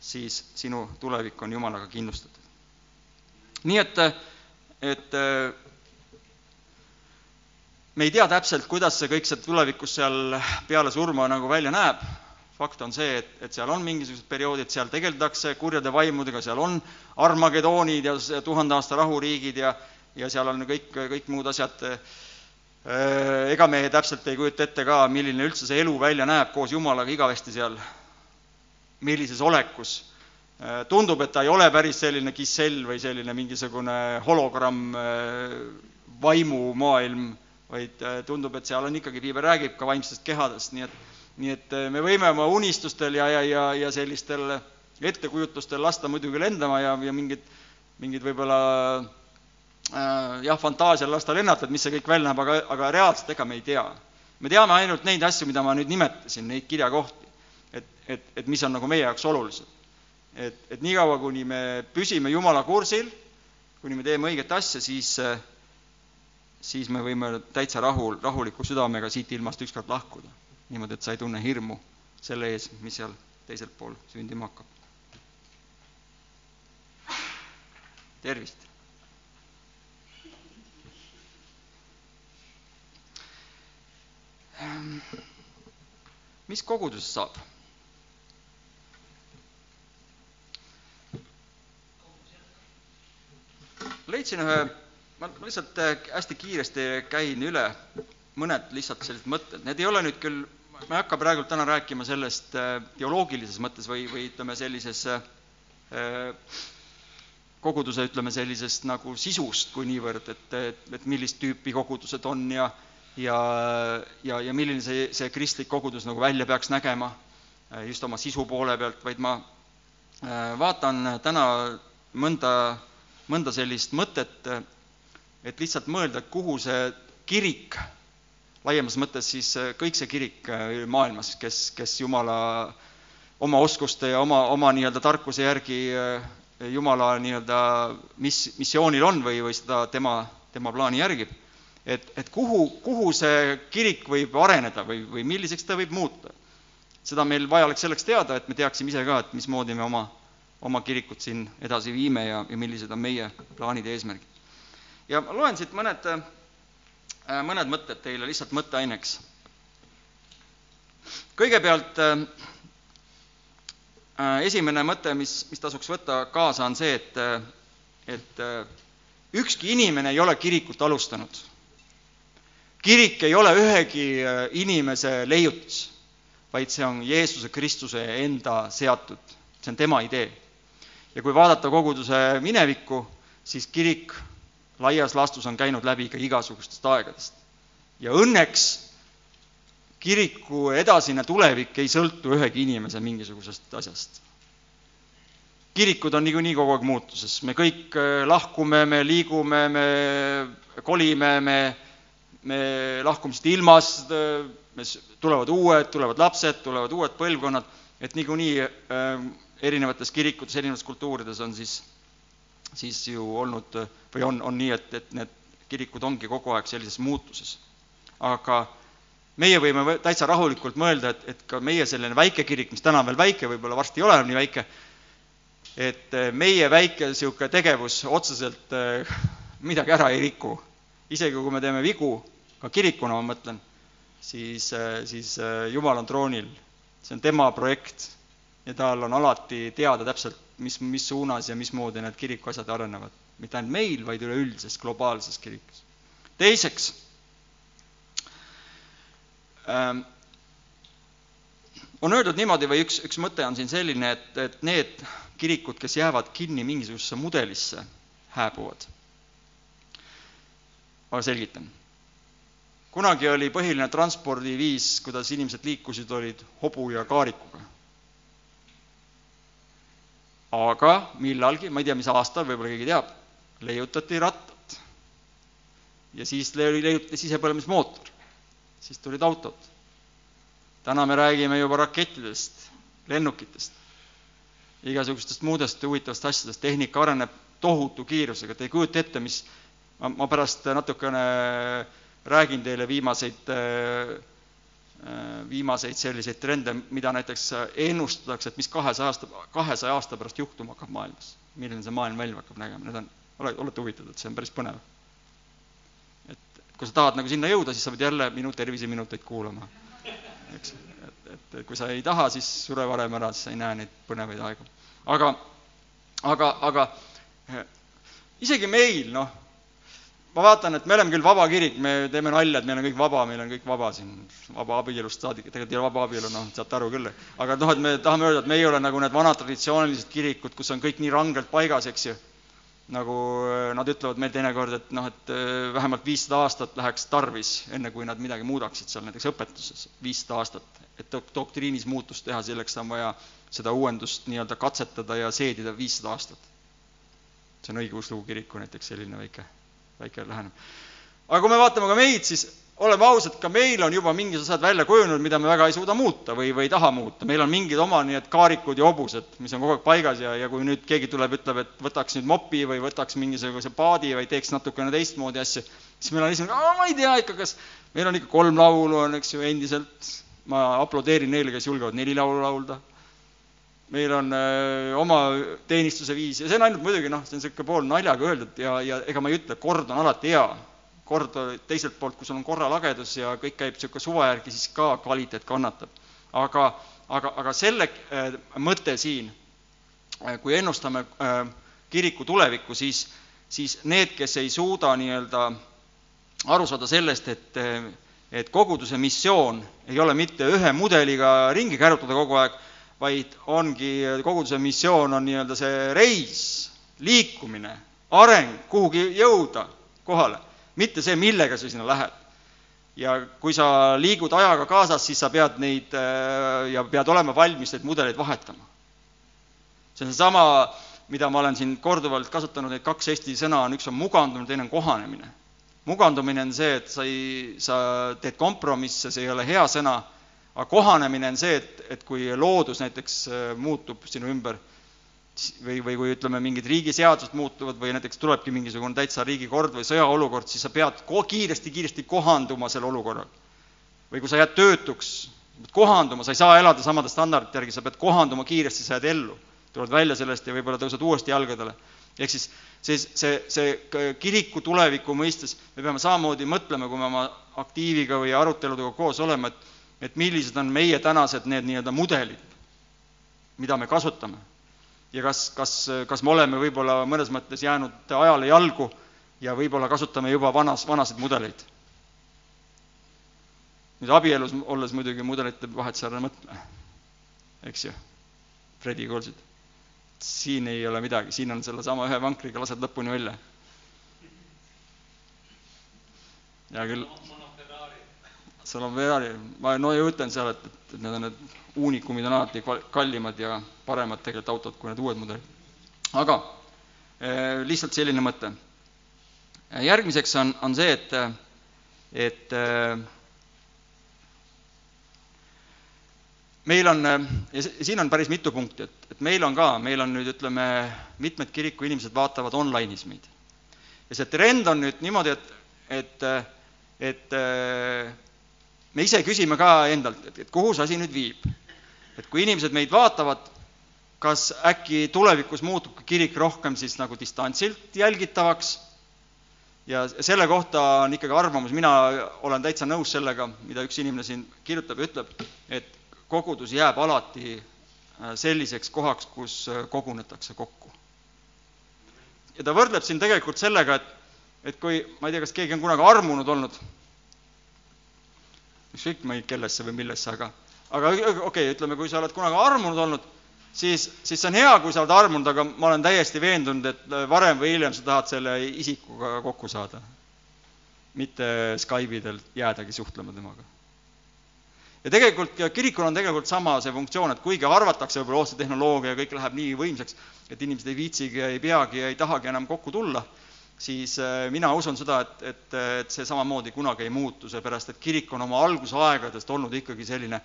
siis sinu tulevik on Jumalaga kindlustatud. nii et, et me ei tea täpselt, kuidas see kõik see tulevikus seal peale surma nagu välja näeb, fakt on see, et, et seal on mingisugused perioodid, seal tegeldakse kurjade vaimudega, seal on Armagedoonid ja tuhande aasta rahuriigid ja, ja seal on kõik, kõik muud asjad. ega me täpselt ei kujuta ette ka, milline üldse see elu välja näeb koos Jumalaga igavesti seal, millises olekus. tundub, et ta ei ole päris selline kissell või selline mingisugune hologramm, vaimumaailm, vaid tundub, et seal on ikkagi, piibel räägib ka vaimsest kehadest, nii et nii et eh, me võime oma unistustel ja, ja, ja, ja sellistel ettekujutlustel lasta muidugi lendama ja, ja mingid, mingid võib-olla äh, jah, fantaasial lasta lennata, et mis see kõik välja näeb, aga, aga reaalselt ega me ei tea. me teame ainult neid asju, mida ma nüüd nimetasin, neid kirjakohti. et, et, et mis on nagu meie jaoks olulised. et, et niikaua, kuni me püsime Jumala kursil, kuni me teeme õiget asja, siis äh, siis me võime täitsa rahul, rahuliku südamega siit ilmast ükskord lahkuda niimoodi, et sa ei tunne hirmu selle ees, mis seal teisel pool sündima hakkab. tervist! mis kogudusest saab? leidsin ühe, ma lihtsalt hästi kiiresti käin üle mõned lihtsalt sellised mõtted, need ei ole nüüd küll ma ei hakka praegu täna rääkima sellest äh, teoloogilises mõttes või, või ütleme, sellises äh, koguduse, ütleme, sellisest nagu sisust kui niivõrd, et, et, et millist tüüpi kogudused on ja ja, ja, ja milline see, see kristlik kogudus nagu välja peaks nägema äh, just oma sisu poole pealt, vaid ma vaatan täna mõnda, mõnda sellist mõtet, et lihtsalt mõelda, kuhu see kirik laiemas mõttes siis äh, kõik see kirik äh, maailmas, kes, kes Jumala oma oskuste ja oma, oma nii-öelda tarkuse järgi äh, Jumala nii-öelda mis, missioonil on või, või seda tema, tema plaani järgib, et, et kuhu, kuhu see kirik võib areneda või, või milliseks ta võib muuta. seda meil vaja oleks selleks teada, et me teaksime ise ka, et mismoodi me oma, oma kirikut siin edasi viime ja, ja millised on meie plaanid ja eesmärgid. Ja ma loen siit mõned Äh, mõned mõtted teile lihtsalt mõtteaineks. kõigepealt äh, äh, esimene mõte, mis, mis tasuks võtta kaasa, on see, et, et ükski inimene ei ole kirikut alustanud. kirik ei ole ühegi inimese leiutis, vaid see on Jeesuse Kristuse enda seatud, see on tema idee. ja kui vaadata koguduse minevikku, siis kirik laias laastus on käinud läbi ka igasugustest aegadest. ja õnneks kiriku edasine tulevik ei sõltu ühegi inimese mingisugusest asjast. kirikud on niikuinii kogu aeg muutuses, me kõik äh, lahkume, me liigume, me kolime, me, me lahkume siit ilmast, äh, me, tulevad uued, tulevad lapsed, tulevad uued põlvkonnad, et niikuinii äh, erinevates kirikutes, erinevates kultuurides on siis siis ju olnud või on, on nii, et, et need kirikud ongi kogu aeg sellises muutuses. aga meie võime täitsa rahulikult mõelda, et, et ka meie selline väike kirik, mis täna on veel väike, võib-olla varsti ei ole enam nii väike, et meie väike niisugune tegevus otseselt äh, midagi ära ei riku. isegi kui me teeme vigu, ka kirikuna ma mõtlen, siis, äh, siis Jumal on troonil, see on tema projekt ja tal on alati teada täpselt, mis, mis suunas ja mismoodi need kirikuasjad arenevad. mitte ainult meil, vaid üleüldises globaalses kirikus. teiseks ähm, on öeldud niimoodi või üks, üks mõte on siin selline, et, et need kirikud, kes jäävad kinni mingisugusesse mudelisse, hääbuvad. ma selgitan. kunagi oli põhiline transpordiviis, kuidas inimesed liikusid, olid hobu ja kaarikuga. Aga millalgi, ma ei tea, mis aastal, võib-olla keegi teab, leiutati rattad. ja siis leiutati sisepõlemismootor, siis tulid autod. täna me räägime juba rakettidest, lennukitest, igasugustest muudest huvitavatest asjadest, tehnika areneb tohutu kiirusega, te ei kujuta ette, mis, ma, pärast natukene räägin teile viimaseid, viimaseid selliseid trende, mida näiteks ennustatakse, et mis kahesaja aasta, kahesaja aasta pärast juhtuma hakkab maailmas. milline see maailm välja hakkab nägema, need on, ole, olete huvitatud, see on päris põnev. et kui sa tahad nagu sinna jõuda, siis sa pead jälle minu terviseminuteid kuulama, eks et, et kui sa ei taha, siis sure varem ära, siis sa ei näe neid põnevaid aegu. aga, aga, aga isegi meil, noh, ma vaatan, et me oleme küll vaba kirik, me teeme nalja, et meil on kõik vaba, meil on kõik vaba siin, vaba abielust saadik, tegelikult ei ole vaba abielu, noh, saate aru küll. aga noh, et me tahame öelda, et me ei ole nagu need vanad traditsioonilised kirikud, kus on kõik nii rangelt paigas, eks ju. nagu nad ütlevad meil teinekord, et noh, et vähemalt viissada aastat läheks tarvis, enne kui nad midagi muudaksid seal näiteks õpetuses, viissada aastat et doktriinis muutust teha, selleks on vaja seda uuendust nii-öelda katsetada ja seedida viissada aastat. see on õigeusu kiriku näiteks selline väike, väike lähenemine. aga kui me vaatame ka meid, siis oleme ausad, ka meil on juba mingid asjad välja kujunenud, mida me väga ei suuda muuta või, või ei taha muuta, meil on mingid oma et kaarikud ja hobused, mis on kogu aeg paigas ja, ja kui nüüd keegi tuleb, ütleb, et võtaks nüüd mopi või võtaks mingisuguse paadi või teeks natukene teistmoodi asju, siis meil on esimene, ma ei tea ikka, kas meil on ikka kolm laulu on, eks ju, endiselt, ma aplodeerin neile, kes julgevad neli laulu laulda. Meil on öö, oma teenistuse viis ja see on ainult muidugi noh, see on niisugune pool naljaga öeldud ja, ja ega ma ei ütle, kord on alati hea. kord teiselt poolt, kui sul on korralagedus ja kõik käib niisugune suva järgi, siis ka kvaliteet kannatab. aga, aga, aga selle äh, mõte siin, kui ennustame äh, kiriku tulevikku, siis, siis need, kes ei suuda nii-öelda aru saada sellest, et et koguduse missioon ei ole mitte ühe mudeliga ringi kärutada kogu aeg, vaid ongi, koguduse missioon on nii-öelda see reis, liikumine, areng, kuhugi jõuda kohale, mitte see, millega sa sinna lähed. ja kui sa liigud ajaga kaasas, siis sa pead neid ja pead olema valmis neid mudeleid vahetama. see on seesama, mida ma olen siin korduvalt kasutanud, neid kaks eesti sõna on, üks on mugandumine, teine on kohanemine mugandumine on see, et sa ei, sa teed kompromisse, see ei ole hea sõna, aga kohanemine on see, et, et kui loodus näiteks muutub sinu ümber või, või kui ütleme, mingid riigiseadused muutuvad või näiteks tulebki mingisugune täitsa riigikord või sõjaolukord, siis sa pead kiiresti-kiiresti kohanduma selle olukorraga. või kui sa jääd töötuks, kohanduma, sa ei saa elada samade standardite järgi, sa pead kohanduma kiiresti, sa jääd ellu. tuled välja sellest ja võib-olla tõused uuesti jalgadele. ehk siis see, see, see kiriku tuleviku mõistes me peame samamoodi mõtlema, kui me oma aktiiviga või aruteludega koos oleme, et, et millised on meie tänased need nii-öelda mudelid, mida me kasutame. ja kas, kas, kas me oleme võib-olla mõnes mõttes jäänud ajale jalgu ja võib-olla kasutame juba vanas, vanasid mudeleid. nüüd abielus olles muidugi mudelite vahet seal ei mõtle, eks ju, Fredi kuulsid siin ei ole midagi, siin on sellesama ühe vankriga, lased lõpuni välja. hea küll. Sul on Ferrari, ma no ju ütlen seal, et, et need on need uunikumid on alati kallimad ja paremad tegelikult autod kui need uued mudelid. aga eh, lihtsalt selline mõte. järgmiseks on, on see, et, et eh, meil on, ja siin on päris mitu punkti, et, et meil on ka, meil on nüüd ütleme, mitmed kiriku inimesed vaatavad online'is meid. ja see trend on nüüd niimoodi, et, et, et me ise küsime ka endalt, et, et kuhu see asi nüüd viib. et kui inimesed meid vaatavad, kas äkki tulevikus muutub ka kirik rohkem siis nagu distantsilt jälgitavaks ja selle kohta on ikkagi arvamus, mina olen täitsa nõus sellega, mida üks inimene siin kirjutab ja ütleb, et kogudus jääb alati äh, selliseks kohaks, kus äh, kogunetakse kokku. ja ta võrdleb siin tegelikult sellega, et, et kui, ma ei tea, kas keegi on kunagi armunud olnud, ükskõik kellesse või millesse, aga, aga okei okay,, ütleme, kui sa oled kunagi armunud olnud, siis, siis see on hea, kui sa oled armunud, aga ma olen täiesti veendunud, et varem või hiljem sa tahad selle isikuga kokku saada. mitte Skype'i del jäädagi suhtlema temaga. ja tegelikult kirikul on tegelikult sama see funktsioon, et kuigi arvatakse võib-olla, oh see tehnoloogia kõik läheb nii võimsaks, et inimesed ei viitsigi ja ei peagi ja ei tahagi enam kokku tulla, siis äh, mina usun seda, et, et, et see samamoodi kunagi ei muutu, seepärast et kirik on oma algusaegadest olnud ikkagi selline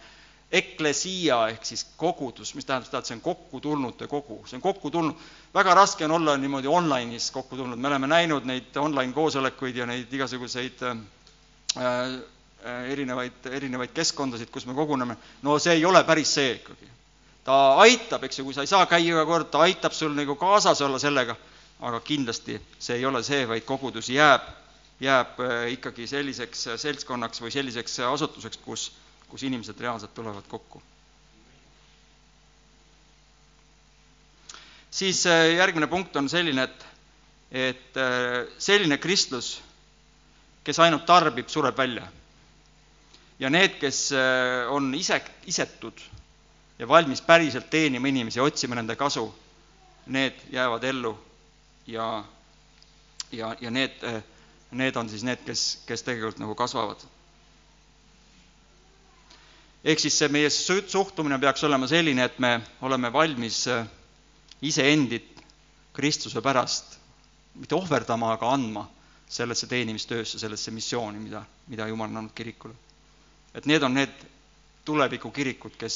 eklesia ehk siis kogudus, mis tähendab seda, et see on kokkutulnute kogu, see on kokku tulnud, väga raske on olla niimoodi online'is kokku tulnud, me oleme näinud neid online koosolekuid ja neid igasuguseid äh, äh, erinevaid, erinevaid keskkondasid, kus me koguneme, no see ei ole päris see ikkagi. ta aitab, eks ju, kui sa ei saa käia iga kord, ta aitab sul nagu kaasas olla sellega, aga kindlasti see ei ole see, vaid kogudus jääb, jääb äh, ikkagi selliseks seltskonnaks või selliseks asutuseks, kus kus inimesed reaalselt tulevad kokku. siis äh, järgmine punkt on selline, et, et äh, selline kristlus, kes ainult tarbib, sureb välja. ja need, kes äh, on ise, isetud ja valmis päriselt teenima inimesi, otsima nende kasu, need jäävad ellu ja, ja, ja need, need on siis need, kes, kes tegelikult nagu kasvavad ehk siis see meie suhtumine peaks olema selline, et me oleme valmis äh, iseendid Kristuse pärast mitte ohverdama, aga andma sellesse teenimistöösse, sellesse missiooni, mida, mida Jumal on andnud kirikule. et need on need tulevikukirikud, kes,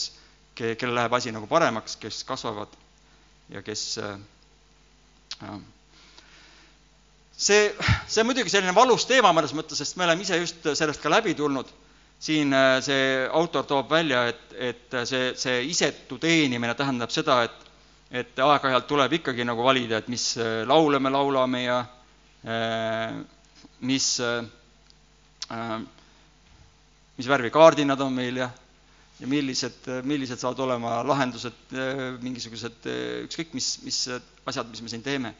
kellel läheb asi nagu paremaks, kes kasvavad ja kes äh, see, see on muidugi selline valus teema mõnes mõttes, sest me oleme ise just sellest ka läbi tulnud siin äh, see autor toob välja, et, et see, see isetu teenimine tähendab seda, et, et aeg-ajalt tuleb ikkagi nagu valida, et mis äh, laule me laulame ja äh, mis, mis värvi kaardinad on meil ja, ja millised, millised saavad olema lahendused, mingisugused ükskõik mis, mis asjad, mis me siin teeme.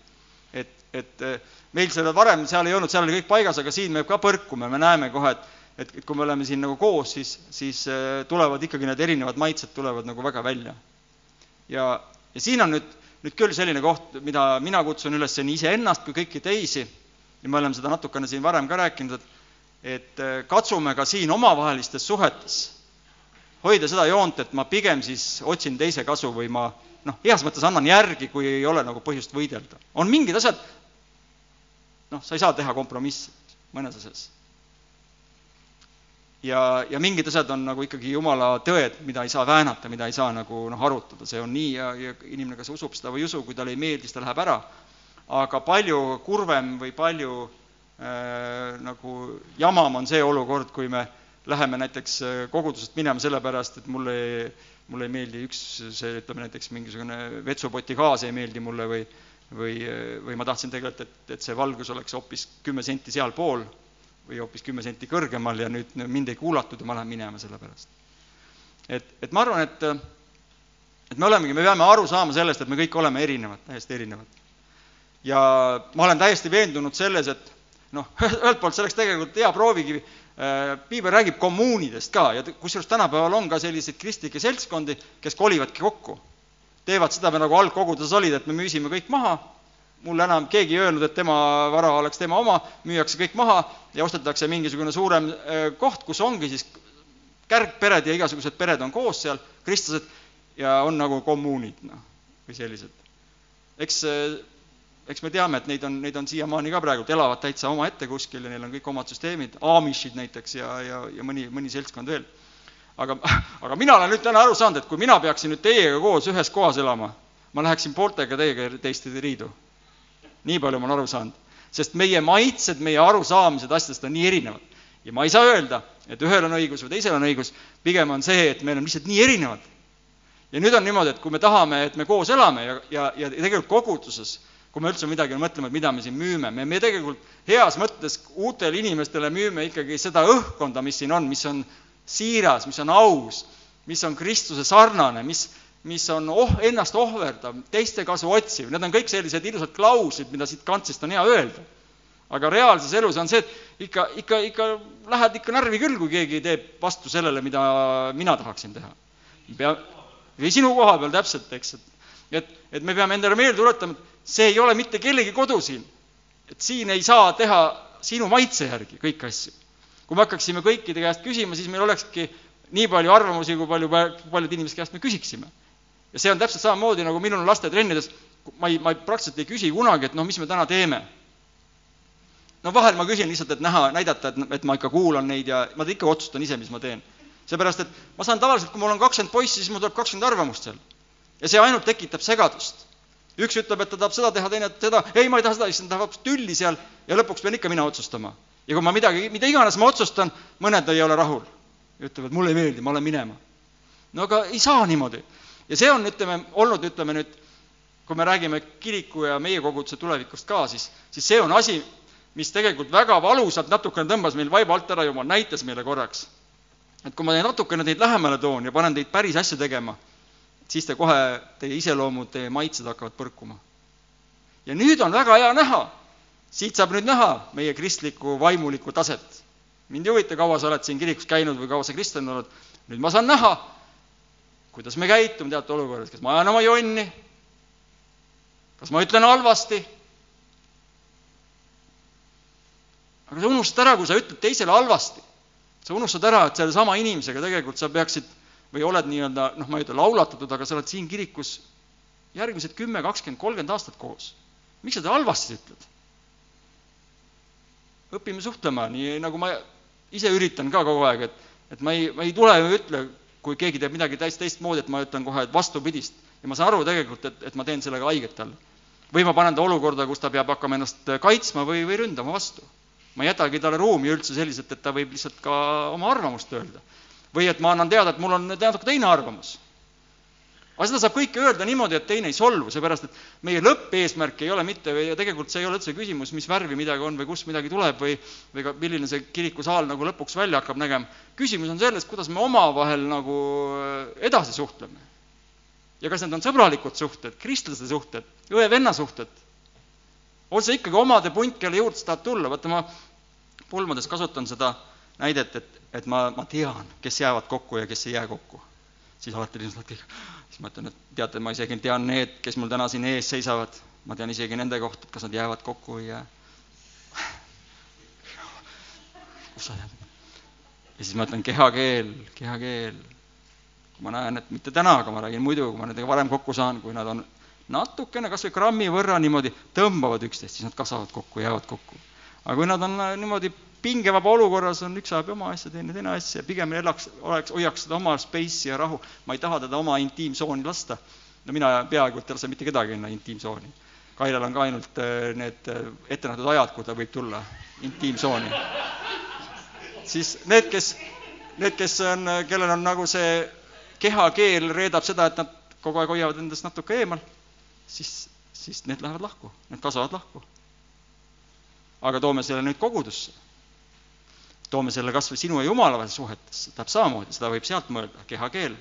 Et, et meil selle varem seal ei olnud, seal oli kõik paigas, aga siin me ka põrkume, me näeme kohe, et et, et kui me oleme siin nagu koos, siis, siis äh, tulevad ikkagi need erinevad maitsed tulevad nagu väga välja. ja, ja siin on nüüd, nüüd küll selline koht, mida mina kutsun üles nii iseennast kui kõiki teisi ja me oleme seda natukene siin varem ka rääkinud, et et äh, katsume ka siin omavahelistes suhetes hoida seda joont, et ma pigem siis otsin teise kasu või ma noh, heas mõttes annan järgi, kui ei ole nagu põhjust võidelda. on mingid asjad, noh, sa ei saa teha kompromisse mõnes asjas ja, ja mingid asjad on nagu ikkagi jumala tõed, mida ei saa väänata, mida ei saa nagu noh, arutada, see on nii ja, ja inimene kas usub seda või ei usu, kui talle ei meeldi, siis ta läheb ära. aga palju kurvem või palju äh, nagu jamam on see olukord, kui me läheme näiteks äh, kogudusest minema sellepärast, et mulle, mulle ei meeldi üks, see ütleme näiteks mingisugune vetsupoti gaas ei meeldi mulle või või, või ma tahtsin tegelikult, et, et see valgus oleks hoopis kümme senti sealpool või hoopis kümme senti kõrgemal ja nüüd mind ei kuulatud ja ma lähen minema selle pärast. et, et ma arvan, et, et me olemegi, me peame aru saama sellest, et me kõik oleme erinevad, täiesti erinevad. ja ma olen täiesti veendunud selles, et noh, ühelt poolt see oleks tegelikult hea proovikivi, äh, piibel räägib kommuunidest ka ja kusjuures tänapäeval on ka selliseid kristlikke seltskondi, kes kolivadki kokku. teevad seda, nagu algkoguduses olid, et me müüsime kõik maha mulle enam keegi ei öelnud, et tema vara oleks tema oma, müüakse kõik maha ja ostetakse mingisugune suurem äh, koht, kus ongi siis kärgpered ja igasugused pered on koos seal, kristlased, ja on nagu kommuunid, noh, või sellised. eks, äh, eks me teame, et neid on, neid on siiamaani ka praegu, elavad täitsa omaette kuskil ja neil on kõik omad süsteemid, Amishid näiteks ja, ja, ja mõni, mõni seltskond veel. aga, aga mina olen nüüd täna aru saanud, et kui mina peaksin nüüd teiega koos ühes kohas elama, ma läheksin pooltega teiega teistpidi riidu nii palju ma olen aru saanud. sest meie maitsed, meie arusaamised asjadest on nii erinevad. ja ma ei saa öelda, et ühel on õigus või teisel on õigus, pigem on see, et me oleme lihtsalt nii erinevad. ja nüüd on niimoodi, et kui me tahame, et me koos elame ja, ja, ja tegelikult koguduses, kui me üldse midagi mõtleme, et mida me siin müüme, me, me tegelikult heas mõttes uutele inimestele müüme ikkagi seda õhkkonda, mis siin on, mis on siiras, mis on aus, mis on Kristuse sarnane, mis, mis on oh, ennast ohverdav, teiste kasu otsiv, need on kõik sellised ilusad klauslid, mida siit kantsist on hea öelda. aga reaalses elus on see, et ikka, ikka, ikka lähed ikka närvi küll, kui keegi teeb vastu sellele, mida mina tahaksin teha. pea, või sinu koha peal täpselt, eks, et et, et me peame endale meelde tuletama, et see ei ole mitte kellegi kodu siin. et siin ei saa teha sinu maitse järgi kõiki asju. kui me hakkaksime kõikide käest küsima, siis meil olekski nii palju arvamusi, kui palju, paljude inimeste käest me küsiksime. ja see on täpselt samamoodi, nagu minul on lastetrennides, ma ei, ma ei, praktiliselt ei küsi kunagi, et noh, mis me täna teeme. no vahel ma küsin lihtsalt, et näha, näidata, et, et ma ikka kuulan neid ja ma ikka otsustan ise, mis ma teen. seepärast, et ma saan tavaliselt, kui mul on kakskümmend poissi, siis mul tuleb kakskümmend arvamust seal ja see ainult tekitab segadust. üks ütleb, et ta tahab seda teha, teine seda, ei, ma ei taha seda, siis ta tahab tülli seal ja lõpuks pean ikka mina otsustama. ja kui ma midagi, mida iganes ma otsustan, mõned ei ole rahul. ütlevad, mulle ei meeldi, ma lähen minema. no aga ei saa niimoodi. ja see on, ütleme, olnud, ütleme nüüd, kui me räägime kiriku ja meie koguduse tulevikust ka, siis, siis see on asi, mis tegelikult väga valusalt natukene tõmbas meil vaiba alt ära, jumal näitas meile korraks. et kui ma natukene teid lähemale toon ja panen teid päris asju tegema siis te kohe, teie iseloomud, teie maitsed hakkavad põrkuma. ja nüüd on väga hea näha, siit saab nüüd näha meie kristlikku vaimulikku taset. mind ei huvita, kaua sa oled siin kirikus käinud või kaua sa kristlane oled, nüüd ma saan näha, kuidas me käitume teatud olukordades, kas ma ajan oma jonni, kas ma ütlen halvasti, aga sa unustad ära, kui sa ütled teisele halvasti, sa unustad ära, et sellesama inimesega tegelikult sa peaksid või oled nii-öelda, noh, ma ei ütle laulatatud, aga sa oled siin kirikus järgmised kümme, kakskümmend, kolmkümmend aastat koos. miks sa teda halvasti ütled? õpime suhtlema, nii nagu ma ise üritan ka kogu aeg, et, et ma ei, ma ei tule ja ütle, kui keegi teeb midagi täiesti teistmoodi, et ma ütlen kohe, et vastupidist. ja ma saan aru tegelikult, et, et ma teen sellega haiget talle. või ma panen ta olukorda, kus ta peab hakkama ennast kaitsma või, või ründama vastu. ma ei jätagi talle ruumi üldse selliselt, et ta võib lihtsalt ka oma arvamust öelda või et ma annan teada, et mul on natuke teine arvamus. aga seda saab kõike öelda niimoodi, et teine ei solvu, seepärast et meie lõppeesmärk ei ole mitte või tegelikult see ei ole üldse küsimus, mis värvi midagi on või kust midagi tuleb või, või ka milline see kirikusaal nagu lõpuks välja hakkab nägema. küsimus on selles, kuidas me omavahel nagu edasi suhtleme. ja kas need on sõbralikud suhted, kristlaste suhted, õe-venna suhted. on see ikkagi omade punt, kelle juurde sa tahad tulla, vaata ma pulmades kasutan seda näidet, et, et ma, ma tean, kes jäävad kokku ja kes ei jää kokku. siis alati inimesed kõik, siis ma ütlen, et teate, ma isegi tean need, kes mul täna siin ees seisavad, ma tean isegi nende kohta, et kas nad jäävad kokku või ei jää. kus sa jääd? ja siis ma ütlen kehakeel, kehakeel. kui ma näen, et mitte täna, aga ma räägin muidu, kui ma nendega varem kokku saan, kui nad on natukene, kas või grammi võrra niimoodi tõmbavad üksteist, siis nad kasvavad kokku, jäävad kokku. Aga kui nad on niimoodi pingevaba olukorras on, üks ajab oma asja, teine teine asja, pigem elaks, oleks, hoiaks seda oma space'i ja rahu, ma ei taha teda oma intiimtsooni lasta. no mina peaaegu et ei lase mitte kedagi enda intiimtsooni. Kairel on ka ainult äh, need äh, ettenähtud ajad, kui ta võib tulla intiimtsooni. siis need, kes, need, kes on, kellel on nagu see kehakeel reedab seda, et nad kogu aeg hoiavad endast natuke eemal, siis, siis need lähevad lahku, need kasvavad lahku. Aga toome selle nüüd kogudusse toome selle kas või sinu ja Jumala vahel suhetesse, täpselt samamoodi, seda võib sealt mõelda, kehakeel.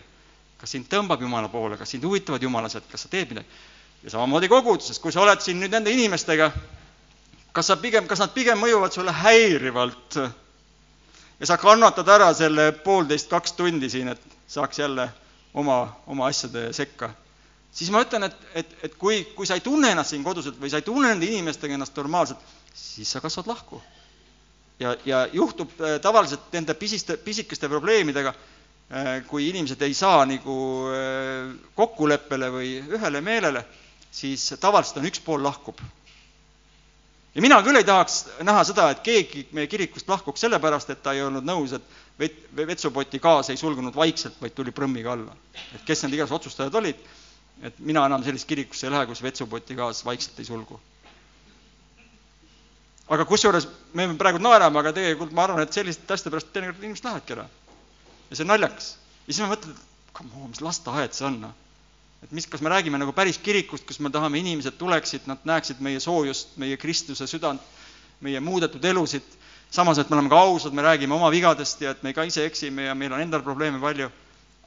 kas sind tõmbab Jumala poole, kas sind huvitavad Jumala asjad, kas sa teed midagi. ja samamoodi koguduses, kui sa oled siin nüüd nende inimestega, kas sa pigem, kas nad pigem mõjuvad sulle häirivalt ja sa kannatad ära selle poolteist, kaks tundi siin, et saaks jälle oma, oma asjade sekka, siis ma ütlen, et, et, et kui, kui sa ei tunne ennast siin koduselt või sa ei tunne nende inimestega ennast normaalselt, siis sa kasvad lahku ja, ja juhtub äh, tavaliselt nende pisiste, pisikeste probleemidega, äh, kui inimesed ei saa nagu äh, kokkuleppele või ühele meelele, siis tavaliselt on üks pool lahkub. ja mina küll ei tahaks näha seda, et keegi meie kirikust lahkuks sellepärast, et ta ei olnud nõus, et vet-, vetsupoti gaas ei sulgunud vaikselt, vaid tuli prõmmiga alla. et kes need igasugused otsustajad olid, et mina enam sellist kirikusse ei lähe, kus vetsupoti gaas vaikselt ei sulgu aga kusjuures me praegu naerame, aga tegelikult ma arvan, et selliste asjade pärast teinekord inimesed lähevadki ära. ja see on naljakas. ja siis ma mõtlen, et come on, mis lasteaed see on, noh. et mis, kas me räägime nagu päris kirikust, kus me tahame, inimesed tuleksid, nad näeksid meie soojust, meie Kristuse südant, meie muudetud elusid, samas, et me oleme ka ausad, me räägime oma vigadest ja et me ka ise eksime ja meil on endal probleeme palju,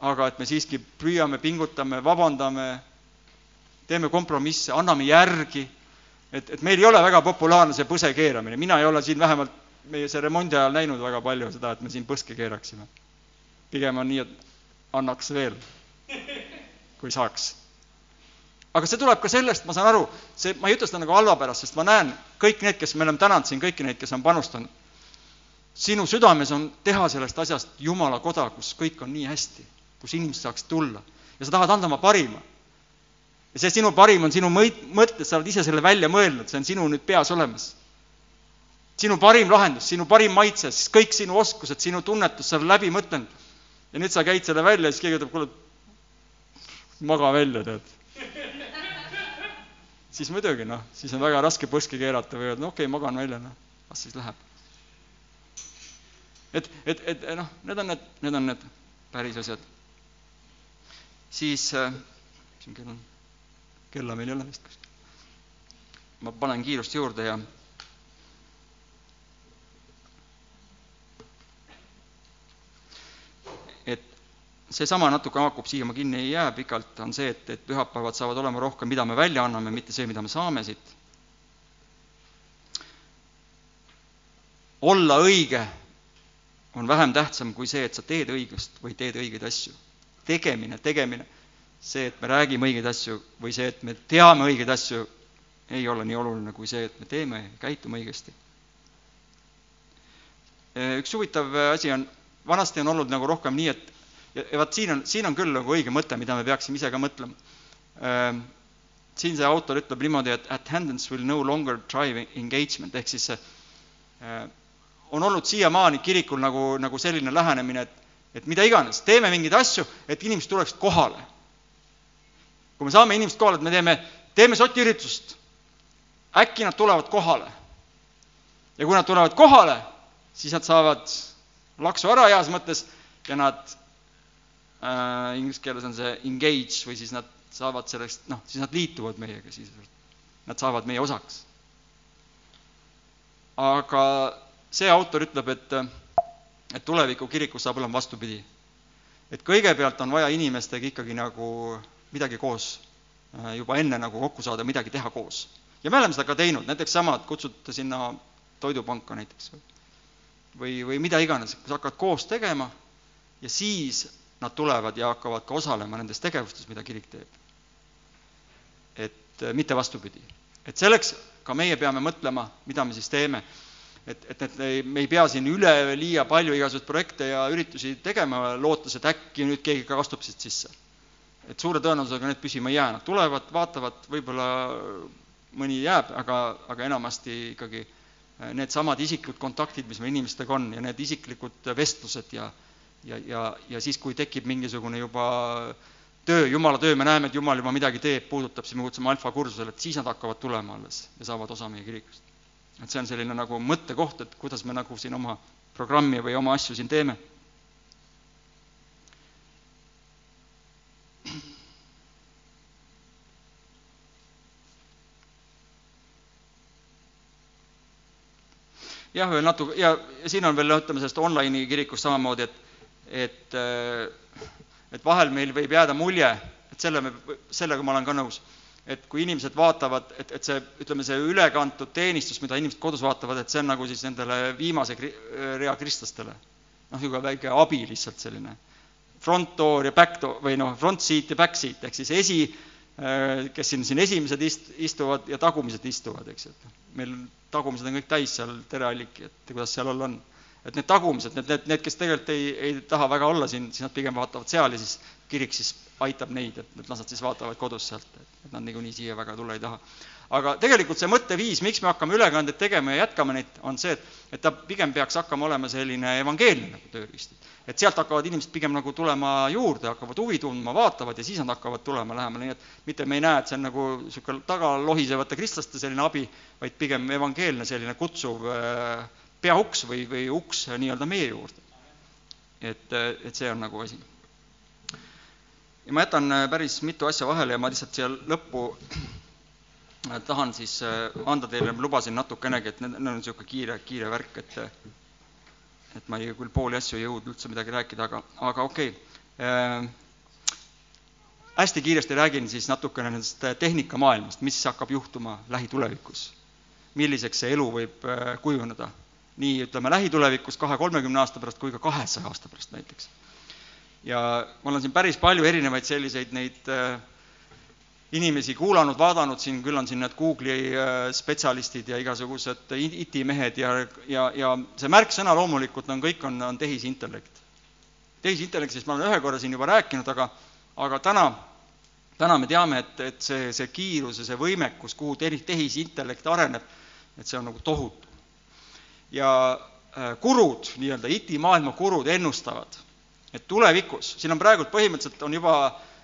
aga et me siiski püüame, pingutame, vabandame, teeme kompromisse, anname järgi et, et meil ei ole väga populaarne see põse keeramine, mina ei ole siin vähemalt meie see remondi ajal näinud väga palju seda, et me siin põske keeraksime. pigem on nii, et annaks veel. kui saaks. aga see tuleb ka sellest, ma saan aru, see, ma ei ütle seda nagu halva pärast, sest ma näen kõik need, kes me oleme tänanud siin, kõiki neid, kes on panustanud. sinu südames on teha sellest asjast Jumala koda, kus kõik on nii hästi, kus inimesed saaksid tulla ja sa tahad anda oma parima. ja see sinu parim on sinu mõtted, sa oled ise selle välja mõelnud, see on sinu nüüd peas olemas sinu parim lahendus, sinu parim maitse, siis kõik sinu oskused, sinu tunnetus, sa oled läbi mõtelnud. ja nüüd sa käid selle välja ja siis keegi ütleb, kuule, maga välja, tead. siis muidugi noh, siis on väga raske põski keerata või öelda, no okei okay,, magan välja, noh, las siis läheb. et, et, et noh, need on need, need on need päris asjad. Siis äh,, siin kell on? kella meil ei ole vist kuskil. ma panen kiirust juurde ja seesama natuke haakub siia, ma kinni ei jää pikalt, on see, et, et pühapäevad saavad olema rohkem, mida me välja anname, mitte see, mida me saame siit. olla õige on vähem tähtsam kui see, et sa teed õigust või teed õigeid asju. Tegemine, tegemine, see, et me räägime õigeid asju või see, et me teame õigeid asju, ei ole nii oluline kui see, et me teeme ja käitume õigesti. üks huvitav asi on, vanasti on olnud nagu rohkem nii, et ja, ja vaat siin on, siin on küll nagu õige mõte, mida me peaksime ise ka mõtlema. Ähm, siin see autor ütleb niimoodi, et attendance will no longer drive engagement, ehk siis äh, on olnud siiamaani kirikul nagu, nagu selline lähenemine, et, et mida iganes, teeme mingeid asju, et inimesed tuleksid kohale. kui me saame inimesed kohale, et me teeme, teeme sotiüritust, äkki nad tulevad kohale. ja kui nad tulevad kohale, siis nad saavad laksu ära heas mõttes ja nad äh,, inglise keeles on see engage või siis nad saavad sellest, noh, siis nad liituvad meiega sisuliselt. Nad saavad meie osaks. aga see autor ütleb, et, et tuleviku kirikus saab olema vastupidi. et kõigepealt on vaja inimestega ikkagi nagu midagi koos äh, juba enne nagu kokku saada, midagi teha koos. ja me oleme seda ka teinud, näiteks sama, et kutsute sinna toidupanka näiteks või, või mida iganes, sa hakkad koos tegema ja siis nad tulevad ja hakkavad ka osalema nendes tegevustes, mida kirik teeb. et äh, mitte vastupidi. et selleks ka meie peame mõtlema, mida me siis teeme. Et, et, et me ei pea siin üleliia palju igasuguseid projekte ja üritusi tegema, lootes, et äkki nüüd keegi ka astub siit sisse. et suure tõenäosusega need püsima ei jää, nad tulevad, vaatavad, võib-olla mõni jääb, aga, aga enamasti ikkagi äh, needsamad isiklikud kontaktid, mis meil inimestega on ja need isiklikud vestlused ja ja, ja, ja siis, kui tekib mingisugune juba töö, jumala töö, me näeme, et jumal juba midagi teeb, puudutab, siis me kutsume alfakursusele, et siis nad hakkavad tulema alles ja saavad osa meie kirikust. Et see on selline nagu mõttekoht, et kuidas me nagu siin oma programmi või oma asju siin teeme. jah, veel natuke ja, siin on veel, ütleme sellest online'i kirikust samamoodi, et et, äh, et vahel meil võib jääda mulje, et selle me, sellega ma olen ka nõus, et kui inimesed vaatavad, et, et see, ütleme, see ülekantud teenistus, mida inimesed kodus vaatavad, et see on nagu siis nendele viimase rea kristlastele. noh, niisugune väike abi lihtsalt selline. Front door ja back door või noh, front seat ja back seat ehk siis esi, äh, kes siin, siin esimesed ist-, istuvad ja tagumised istuvad, eks ju, meil tagumised on kõik täis seal, tere Alliki, et kuidas seal all on et need tagumised, need, need, need, kes tegelikult ei, ei taha väga olla siin, siis nad pigem vaatavad seal ja siis kirik siis aitab neid, et, et las nad siis vaatavad kodus sealt, et nad niikuinii siia väga tulla ei taha. aga tegelikult see mõtteviis, miks me hakkame ülekandeid tegema ja jätkame neid, on see, et, et ta pigem peaks hakkama olema selline evangeelne nagu tööriist. et sealt hakkavad inimesed pigem nagu tulema juurde, hakkavad huvi tundma, vaatavad ja siis nad hakkavad tulema lähemale, nii et mitte me ei näe, et see on nagu niisugune taga lohisevate kristlaste selline abi, vaid pigem evangeelne selline kutsuv äh, peauks või, või uks nii-öelda meie juurde. et, et see on nagu asi. ja ma jätan äh, päris mitu asja vahele ja ma lihtsalt siia lõppu äh, tahan siis äh, anda teile, ma lubasin natukenegi, et need, need on niisugune kiire, kiire värk, et et ma ei, küll pooli asju ei jõudnud üldse midagi rääkida, aga, aga okei okay. hästi kiiresti räägin siis natukene nendest tehnikamaailmast, mis hakkab juhtuma lähitulevikus. milliseks see elu võib kujuneda nii ütleme, lähitulevikus kahe-kolmekümne aasta pärast kui ka kahesaja aasta pärast näiteks. ja ma olen siin päris palju erinevaid selliseid neid äh, inimesi kuulanud, vaadanud siin, küll on siin need Google'i äh, spetsialistid ja igasugused IT-mehed ja, ja, ja see märksõna loomulikult on, kõik on, on tehisintellekt. tehisintellektist ma olen ühe korra siin juba rääkinud, aga, aga täna, täna me teame, et, et see, see kiirus ja see võimekus, kuhu tehisintellekt areneb, et see on nagu tohutu. Ja äh, kurud, nii-öelda IT-maailma kurud ennustavad, et tulevikus, siin on praegult põhimõtteliselt on juba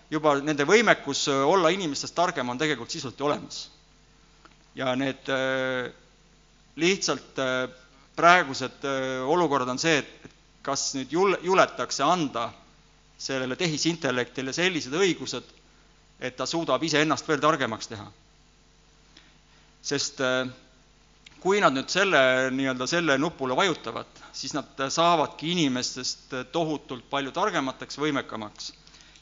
juba nende võimekus äh, olla inimestest targem on tegelikult sisuliselt olemas. ja need äh, lihtsalt äh, praegused olukorrad on see, et kas nüüd jul-, juletakse anda sellele tehisintellektile sellised õigused, et ta suudab iseennast veel targemaks teha. sest kui nad nüüd selle, nii-öelda selle nupule vajutavad, siis nad saavadki inimestest tohutult palju targemateks, võimekamaks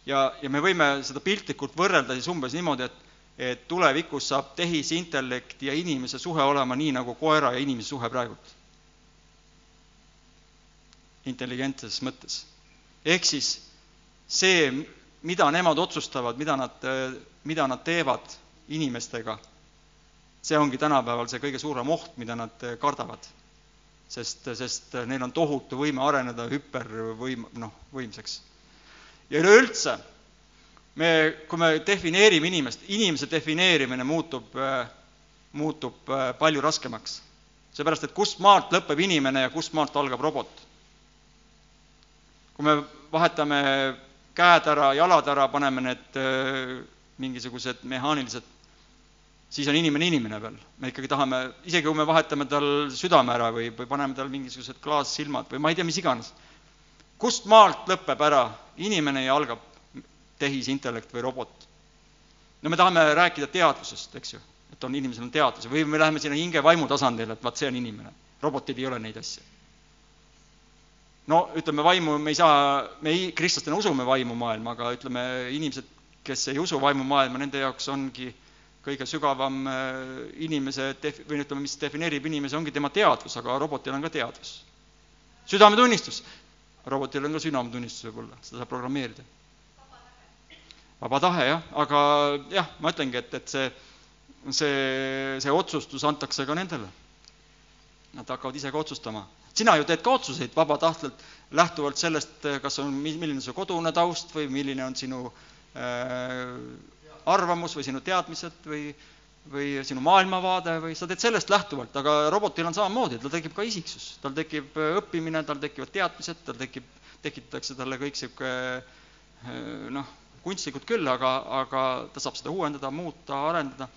ja, ja me võime seda piltlikult võrrelda siis umbes niimoodi, et et tulevikus saab tehisintellekt ja inimese suhe olema nii, nagu koera ja inimese suhe praegult. intelligentses mõttes. ehk siis see, mida nemad otsustavad, mida nad, mida nad teevad inimestega, see ongi tänapäeval see kõige suurem oht, mida nad kardavad. sest, sest neil on tohutu võime areneda hüpervõim-, noh, võimsaks ja üleüldse, me, kui me defineerime inimest, inimese defineerimine muutub, muutub palju raskemaks. seepärast, et kust maalt lõpeb inimene ja kust maalt algab robot. kui me vahetame käed ära, jalad ära, paneme need mingisugused mehaanilised, siis on inimene inimene veel. me ikkagi tahame, isegi kui me vahetame tal südame ära või, või paneme tal mingisugused klaassilmad või ma ei tea, mis iganes kust maalt lõpeb ära inimene ja algab tehisintellekt või robot? no me tahame rääkida teadvusest, eks ju, et on, inimesel on teadvus või me läheme sinna hinge vaimu tasandile, et vaat see on inimene. robotid ei ole neid asju. no ütleme, vaimu me ei saa, me ei, kristlastena usume vaimumaailma, aga ütleme, inimesed, kes ei usu vaimumaailma, nende jaoks ongi kõige sügavam äh, inimese def-, või ütleme, mis defineerib inimese, ongi tema teadvus, aga robotil on ka teadvus. südametunnistus, robotil on ka südametunnistus võib-olla, seda saab programmeerida. vaba tahe, jah, aga jah, ma ütlengi, et, et see, see, see otsustus antakse ka nendele. Nad hakkavad ise ka otsustama. sina ju teed ka otsuseid vabatahtlikult, lähtuvalt sellest, kas on, milline su kodune taust või milline on sinu äh, arvamus või sinu teadmised või või sinu maailmavaade või sa teed sellest lähtuvalt, aga robotil on samamoodi, tal tekib ka isiksus, tal tekib äh, õppimine, tal tekivad teadmised, tal tekib, tekitatakse talle kõik niisugune äh, noh, kunstlikult küll, aga, aga ta saab seda uuendada, muuta, arendada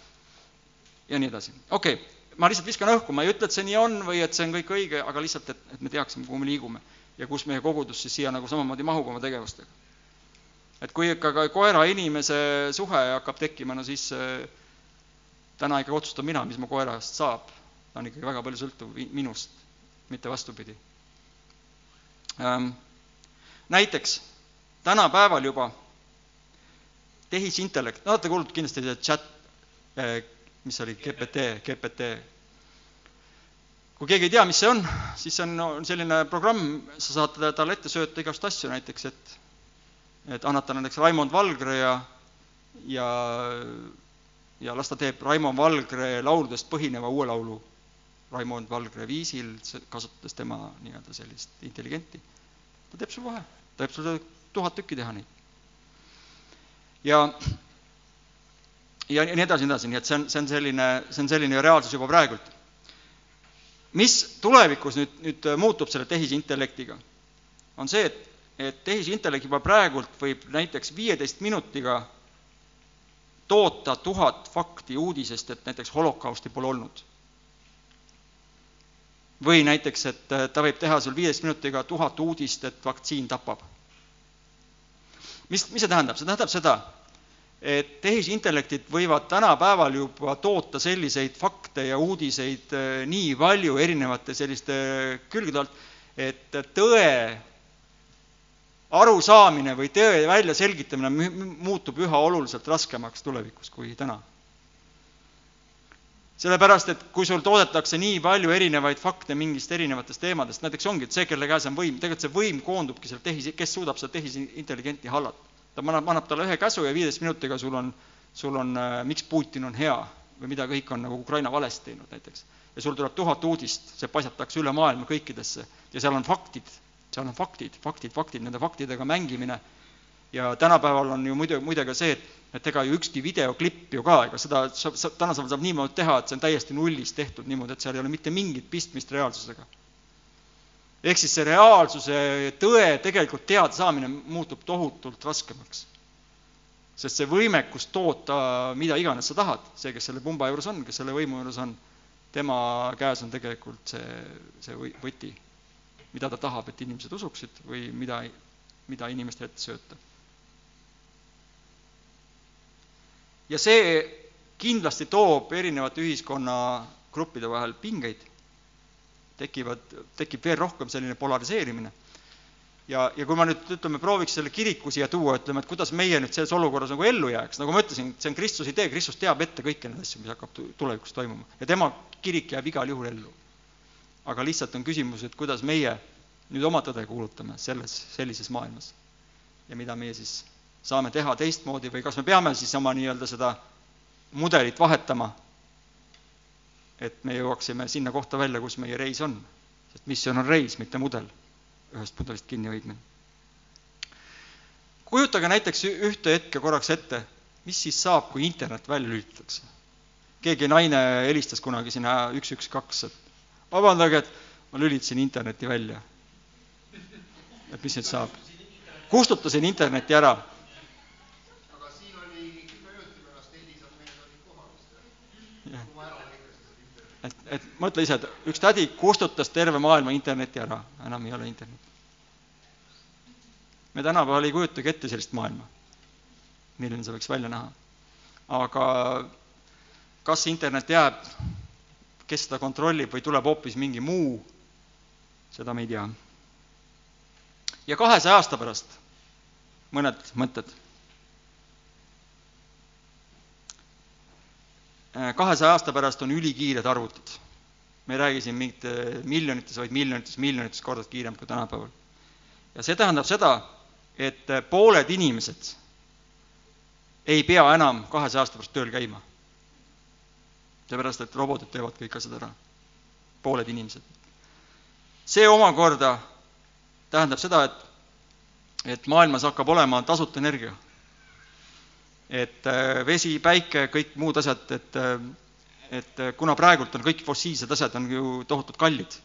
ja nii edasi. okei okay., ma lihtsalt viskan õhku, ma ei ütle, et see nii on või et see on kõik õige, aga lihtsalt, et, et me teaksime, kuhu me liigume ja kus meie kogudus siis siia nagu samamoodi mahub oma tegevustega. Et kui ikka ka koera ja inimese suhe hakkab tekkima, no siis äh, täna ikkagi otsustan mina, mis mu koerast saab. ta on ikkagi väga palju sõltuv minust, mitte vastupidi ähm,. näiteks tänapäeval juba tehisintellekt, olete kuulnud kindlasti seda chat äh,, mis oli GPT, GPT. kui keegi ei tea, mis see on, siis see on no, selline programm, sa saad talle ette sööta igast asju, näiteks et et annad talle näiteks Raimond Valgre ja, ja ja las ta teeb Raimond Valgre lauludest põhineva uue laulu Raimond Valgre viisil, kasutades tema nii-öelda sellist intelligenti. ta teeb sul kohe, ta teeb sulle tuhat tükki teha neid. ja, ja nii edasi, nii edasi, nii et see on, see on selline, see on selline reaalsus juba praegult. mis tulevikus nüüd, nüüd muutub selle tehisintellektiga, on see, et, et tehisintellekt juba praegult võib näiteks viieteist minutiga toota tuhat fakti uudisest, et näiteks holokausti pole olnud. või näiteks, et äh, ta võib teha sul viieteist minutiga tuhat uudist, et vaktsiin tapab. mis, mis see tähendab? see tähendab seda, et tehisintellektid võivad tänapäeval juba toota selliseid fakte ja uudiseid äh, nii palju erinevate selliste külgede alt, et tõe arusaamine või tõe väljaselgitamine muutub üha oluliselt raskemaks tulevikus kui täna. sellepärast, et kui sul toodetakse nii palju erinevaid fakte mingist erinevatest teemadest, näiteks ongi, et see, kelle käes on võim, tegelikult see võim koondubki seal tehis, kes suudab seda tehisintelligenti hallata. ta annab, annab talle ühe käsu ja viieteist minutiga sul on, sul on äh,, miks Putin on hea või mida kõik on nagu Ukraina valesti teinud näiteks. ja sul tuleb tuhat uudist, see paisatakse üle maailma kõikidesse ja seal on faktid, seal on faktid, faktid, faktid, nende faktidega mängimine ja tänapäeval on ju muidu, muide ka see, et, et ega ju ükski videoklipp ju ka, ega seda saab, saab, tänapäeval saab niimoodi teha, et see on täiesti nullist tehtud niimoodi, et seal ei ole mitte mingit pistmist reaalsusega. ehk siis see reaalsuse tõe tegelikult teada saamine muutub tohutult raskemaks. sest see võimekus toota mida iganes sa tahad, see, kes selle pumba juures on, kes selle võimu juures on, tema käes on tegelikult see, see võti, mida ta tahab, et inimesed usuksid või mida, mida inimeste ette sööta. Ja see kindlasti toob erinevate ühiskonnagruppide vahel pingeid, tekivad, tekib veel rohkem selline polariseerimine. ja, ja kui ma nüüd ütleme, prooviks selle kiriku siia tuua, ütleme, et kuidas meie nüüd selles olukorras nagu ellu jääks, nagu ma ütlesin, see on Kristuse idee, Kristus teab ette kõiki neid asju, mis hakkab tulevikus toimuma. Ja tema kirik jääb igal juhul ellu. Aga lihtsalt on küsimus, et kuidas meie nüüd oma tõde kuulutame selles, sellises maailmas. ja mida meie siis saame teha teistmoodi või kas me peame siis oma nii-öelda seda mudelit vahetama, et me jõuaksime sinna kohta välja, kus meie reis on. sest missioon on reis, mitte mudel, ühest mudelist kinnihoidmine. kujutage näiteks ühte hetke korraks ette, mis siis saab, kui internet välja lülitatakse. keegi naine helistas kunagi sinna üks, üks, kaks, et vabandage, et ma lülitasin interneti välja. et mis nüüd saab? kustutasin interneti ära et, et mõtle ise, et üks tädi kustutas terve maailma interneti ära, enam ei ole internetti. me tänapäeval ei kujutagi ette sellist maailma, milline see võiks välja näha. aga kas internet jääb, kes seda kontrollib või tuleb hoopis mingi muu, seda me ei tea. ja kahesaja aasta pärast mõned mõtted Äh, kahesaja aasta pärast on ülikiired arvutid. me ei räägi siin mingit miljonites, vaid miljonites, miljonites kordades kiirem kui tänapäeval. ja see tähendab seda, et äh, pooled inimesed ei pea enam kahesaja aasta pärast tööl käima. Seepärast, et robotid teevad kõik asjad ära. pooled inimesed. see omakorda tähendab seda, et, et maailmas hakkab olema tasuta energia et äh, vesi, päike, kõik muud asjad, et, äh, et äh, kuna praegult on kõik fossiilsed asjad on ju tohutult kallid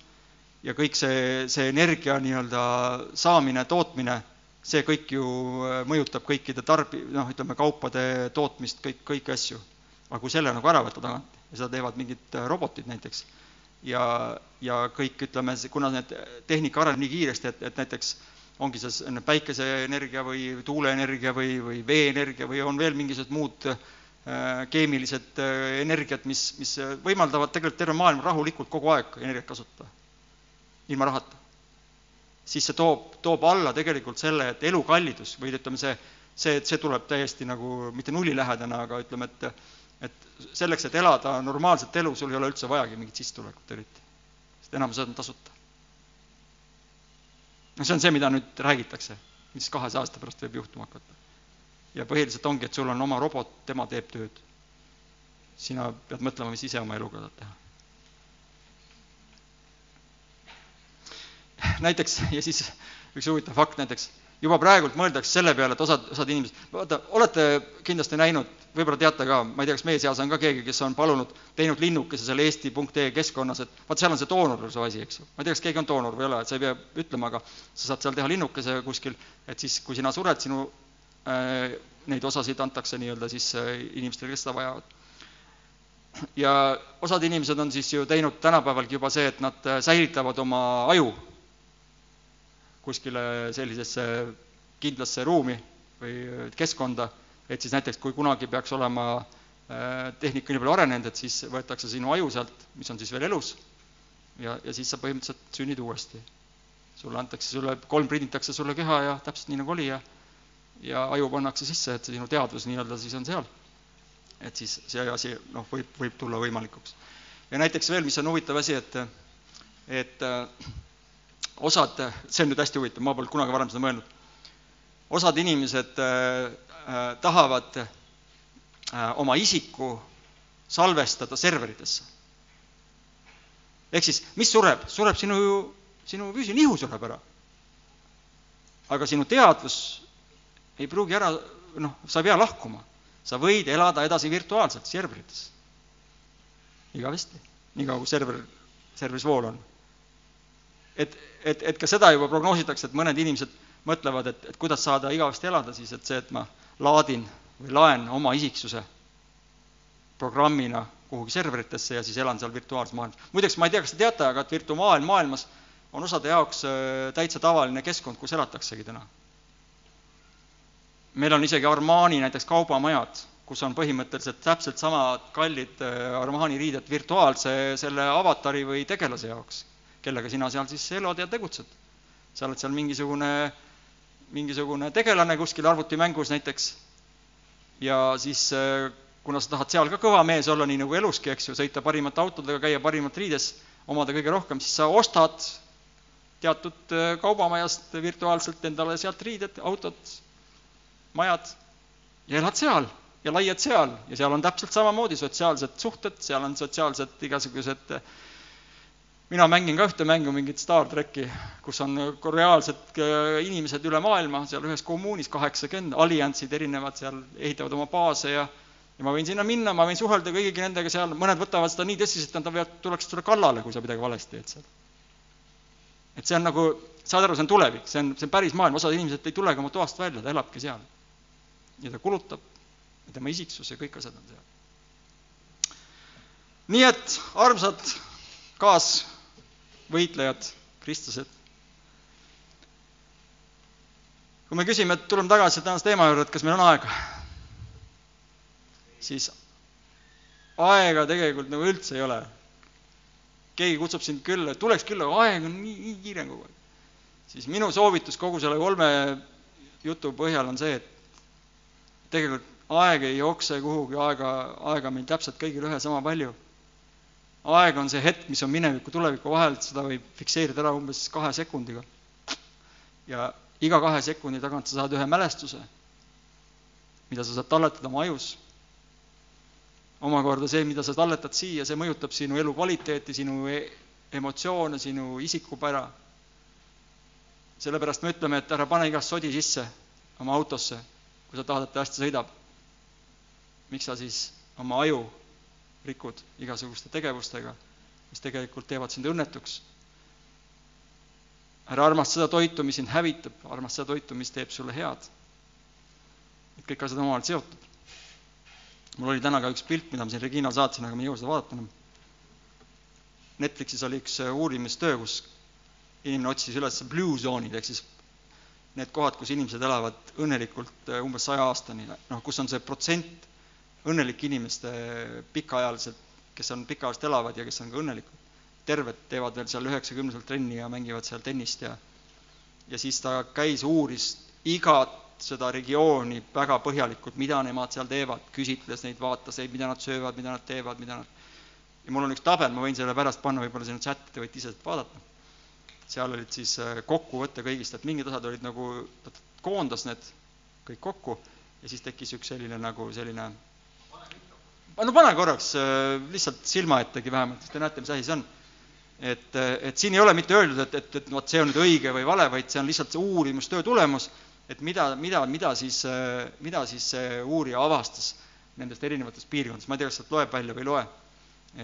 ja kõik see, see energia nii-öelda saamine, tootmine, see kõik ju mõjutab kõikide tarbi-, noh, ütleme, kaupade tootmist, kõik, kõiki asju. aga kui selle nagu ära võtta tagant ja seda teevad mingid robotid näiteks ja, ja kõik, ütleme, kuna need tehnika areneb nii kiiresti, et, et näiteks ongi see päikeseenergia või tuuleenergia või, või veeenergia või on veel mingisugused muud äh, keemilised äh, energiat, mis, mis võimaldavad tegelikult terve maailm rahulikult kogu aeg energiat kasutada, ilma rahata. siis see toob, toob alla tegelikult selle, et elukallidus või ütleme, see, see, see tuleb täiesti nagu mitte nullilähedane, aga ütleme, et et selleks, et elada normaalset elu, sul ei ole üldse vajagi mingit sissetulekut eriti, sest enamus on tasuta no see on see, mida nüüd räägitakse, mis kahesaja aasta pärast võib juhtuma hakata. ja põhiliselt ongi, et sul on oma robot, tema teeb tööd. sina pead mõtlema, mis ise oma eluga tahad teha. näiteks, ja siis üks huvitav fakt näiteks juba praegult mõeldakse selle peale, et osad, osad inimesed, vaata, olete kindlasti näinud, võib-olla teate ka, ma ei tea, kas meie seas on ka keegi, kes on palunud, teinud linnukese seal eesti.ee keskkonnas, et vaat seal on see doonorluse asi, eks ju. ma ei tea, kas keegi on doonor või ei ole, et sa ei pea ütlema, aga sa saad seal teha linnukese kuskil, et siis, kui sina sured, sinu äh, neid osasid antakse nii-öelda siis äh, inimestele, kes seda vajavad. ja osad inimesed on siis ju teinud tänapäevalgi juba see, et nad äh, säilitavad oma aju kuskile sellisesse kindlasse ruumi või keskkonda, et siis näiteks kui kunagi peaks olema äh, tehnika nii palju arenenud, et siis võetakse sinu aju sealt, mis on siis veel elus, ja, ja siis sa põhimõtteliselt sünnid uuesti. sulle antakse, sulle, kolm prinditakse sulle keha ja täpselt nii, nagu oli ja ja aju pannakse sisse, et sinu teadvus nii-öelda siis on seal. et siis see asi noh, võib, võib tulla võimalikuks. ja näiteks veel, mis on huvitav asi, et, et äh, osad, see on nüüd hästi huvitav, ma polnud kunagi varem seda mõelnud, osad inimesed äh, äh, tahavad äh, oma isiku salvestada serveritesse. ehk siis, mis sureb? sureb sinu, sinu füüsiline ihu sureb ära. aga sinu teadvus ei pruugi ära, noh, sa ei pea lahkuma. sa võid elada edasi virtuaalselt serverites. igavesti, niikaua kui server, serveris vool on et, et, et ka seda juba prognoositakse, et mõned inimesed mõtlevad, et, et kuidas saada igavesti elada siis, et see, et ma laadin või laen oma isiksuse programmina kuhugi serveritesse ja siis elan seal virtuaalses maailmas. muideks, ma ei tea, kas te teate, aga et virtuaalmaailmas on osade jaoks äh, täitsa tavaline keskkond, kus elataksegi täna. meil on isegi Armani näiteks kaubamajad, kus on põhimõtteliselt täpselt samad kallid äh, Armani riided virtuaalse selle avatari või tegelase jaoks kellega sina seal siis elad ja tegutsed. sa oled seal mingisugune, mingisugune tegelane kuskil arvutimängus näiteks ja siis äh, kuna sa tahad seal ka kõva mees olla, nii nagu eluski, eks ju, sõita parimate autodega, käia parimat riides, omada kõige rohkem, siis sa ostad teatud äh, kaubamajast virtuaalselt endale sealt riided, autod, majad ja elad seal ja laiad seal ja seal on täpselt samamoodi sotsiaalsed suhted, seal on sotsiaalsed igasugused äh, mina mängin ka ühte mängu, mingit Star tracki, kus on reaalsed äh, inimesed üle maailma, seal ühes kommuunis kaheksakümmend, alliansid erinevad seal, ehitavad oma baase ja ja ma võin sinna minna, ma võin suhelda kõigi nendega seal, mõned võtavad seda nii tõsiselt, et nad võivad, tuleks sulle kallale, kui sa midagi valesti teed seal. et see on nagu, saad aru, see on tulevik, see on, see on päris maailm, osad inimesed ei tulegi oma toast välja, ta elabki seal. ja ta kulutab, tema isiksus ja kõik asjad on seal. nii et armsad kaas võitlejad, kristlased. kui me küsime, et tuleme tagasi tänase teema juurde, et kas meil on aega, siis aega tegelikult nagu üldse ei ole. keegi kutsub sind külla, tuleks külla, aga aeg on nii, nii kiire kogu aeg. siis minu soovitus kogu selle kolme jutu põhjal on see, et tegelikult aeg ei jookse kuhugi, aega, aega meil täpselt kõigil ühe sama palju aeg on see hetk, mis on mineviku, tuleviku vahel, seda võib fikseerida ära umbes kahe sekundiga. ja iga kahe sekundi tagant sa saad ühe mälestuse, mida sa saad talletada oma ajus. omakorda see, mida sa talletad siia, see mõjutab sinu elukvaliteeti, sinu e emotsioone, sinu isikupära. sellepärast me ütleme, et ära pane igast sodi sisse oma autosse, kui sa tahad, et ta hästi sõidab. miks sa siis oma aju rikud igasuguste tegevustega, mis tegelikult teevad sind õnnetuks. ära armasta seda toitu, mis sind hävitab, armasta seda toitu, mis teeb sulle head. et kõik asjad on omavahel seotud. mul oli täna ka üks pilt, mida ma siin Reginal saatsin, aga ma ei jõua seda vaadata enam. Netflixis oli üks äh, uurimistöö, kus inimene otsis üles blue zone'id ehk siis need kohad, kus inimesed elavad õnnelikult äh, umbes saja aastani, noh, kus on see protsent õnnelike inimeste pikaajaliselt, kes on pikaajaliselt elavad ja kes on ka õnnelikud. terved teevad veel seal üheksakümneselt trenni ja mängivad seal tennist ja ja siis ta käis, uuris igat seda regiooni väga põhjalikult, mida nemad seal teevad, küsitles neid, vaatas neid, mida nad söövad, mida nad teevad, mida nad ja mul on üks tabel, ma võin selle pärast panna võib-olla sinna chati, te võite ise seda vaadata. seal olid siis äh, kokkuvõte kõigist, et mingid osad olid nagu, ta koondas need kõik kokku ja siis tekkis üks selline nagu selline no pane korraks äh, lihtsalt silma ettegi vähemalt, siis te näete, mis asi see on. et, äh, et siin ei ole mitte öeldud, et, et, et vot see on nüüd õige või vale, vaid see on lihtsalt see uurimustöö tulemus, et mida, mida, mida siis, äh, mida siis see uurija avastas nendest erinevatest piirkondadest, ma ei tea, kas sealt loeb välja või ei loe,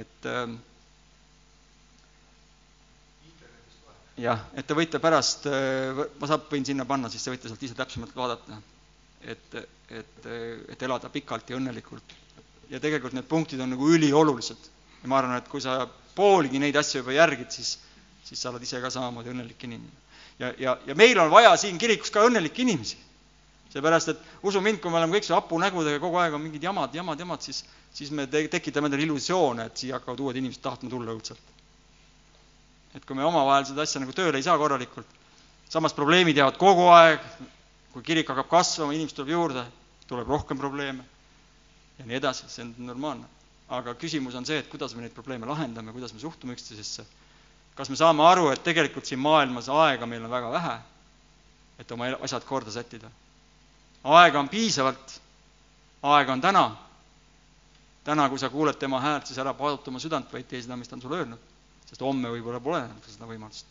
et ähm, jah, et te võite pärast, ma saab, võin sinna panna, siis te võite sealt ise täpsemalt vaadata. et, et, et elada pikalt ja õnnelikult ja tegelikult need punktid on nagu üliolulised. ja ma arvan, et kui sa poolgi neid asju juba järgid, siis, siis sa oled ise ka samamoodi õnnelik inimene. ja, ja, ja meil on vaja siin kirikus ka õnnelikke inimesi. seepärast, et usu mind, kui me oleme kõik see hapunägudega, kogu aeg on mingid jamad, jamad, jamad, siis, siis me te tekitame endale illusioone, et siia hakkavad uued inimesed tahtma tulla õudselt. et kui me omavahel seda asja nagu tööle ei saa korralikult, samas probleemid jäävad kogu aeg, kui kirik hakkab kasvama, inimesi tuleb juurde, tuleb rohkem probleeme ja nii edasi, see on normaalne. aga küsimus on see, et kuidas me neid probleeme lahendame, kuidas me suhtume üksteisesse. kas me saame aru, et tegelikult siin maailmas aega meil on väga vähe, et oma asjad korda sättida. aega on piisavalt, aega on täna. täna, kui sa kuuled tema häält, siis ära paaduta oma südant, vaid tee seda, mis ta on sulle öelnud. sest homme võib-olla pole enam seda võimalust.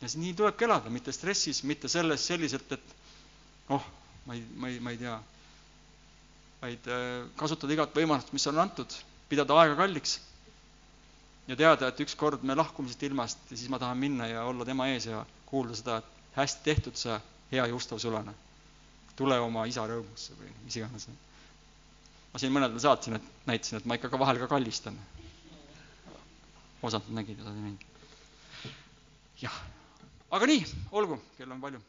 ja nii tulebki elada, mitte stressis, mitte selles selliselt, et oh, ma ei, ma ei, ma ei tea, vaid äh, kasutada igat võimalust, mis on antud, pidada aega kalliks ja teada, et ükskord me lahkume siit ilmast ja siis ma tahan minna ja olla tema ees ja kuulda seda, et hästi tehtud, sa hea ja ustav sulane. tule oma isa rõõmusse või mis iganes. ma siin mõnedele saatsin, et näitasin, et ma ikka ka vahel ka kallistan. osad nägid, osad ei näinud. jah, aga nii, olgu, kell on palju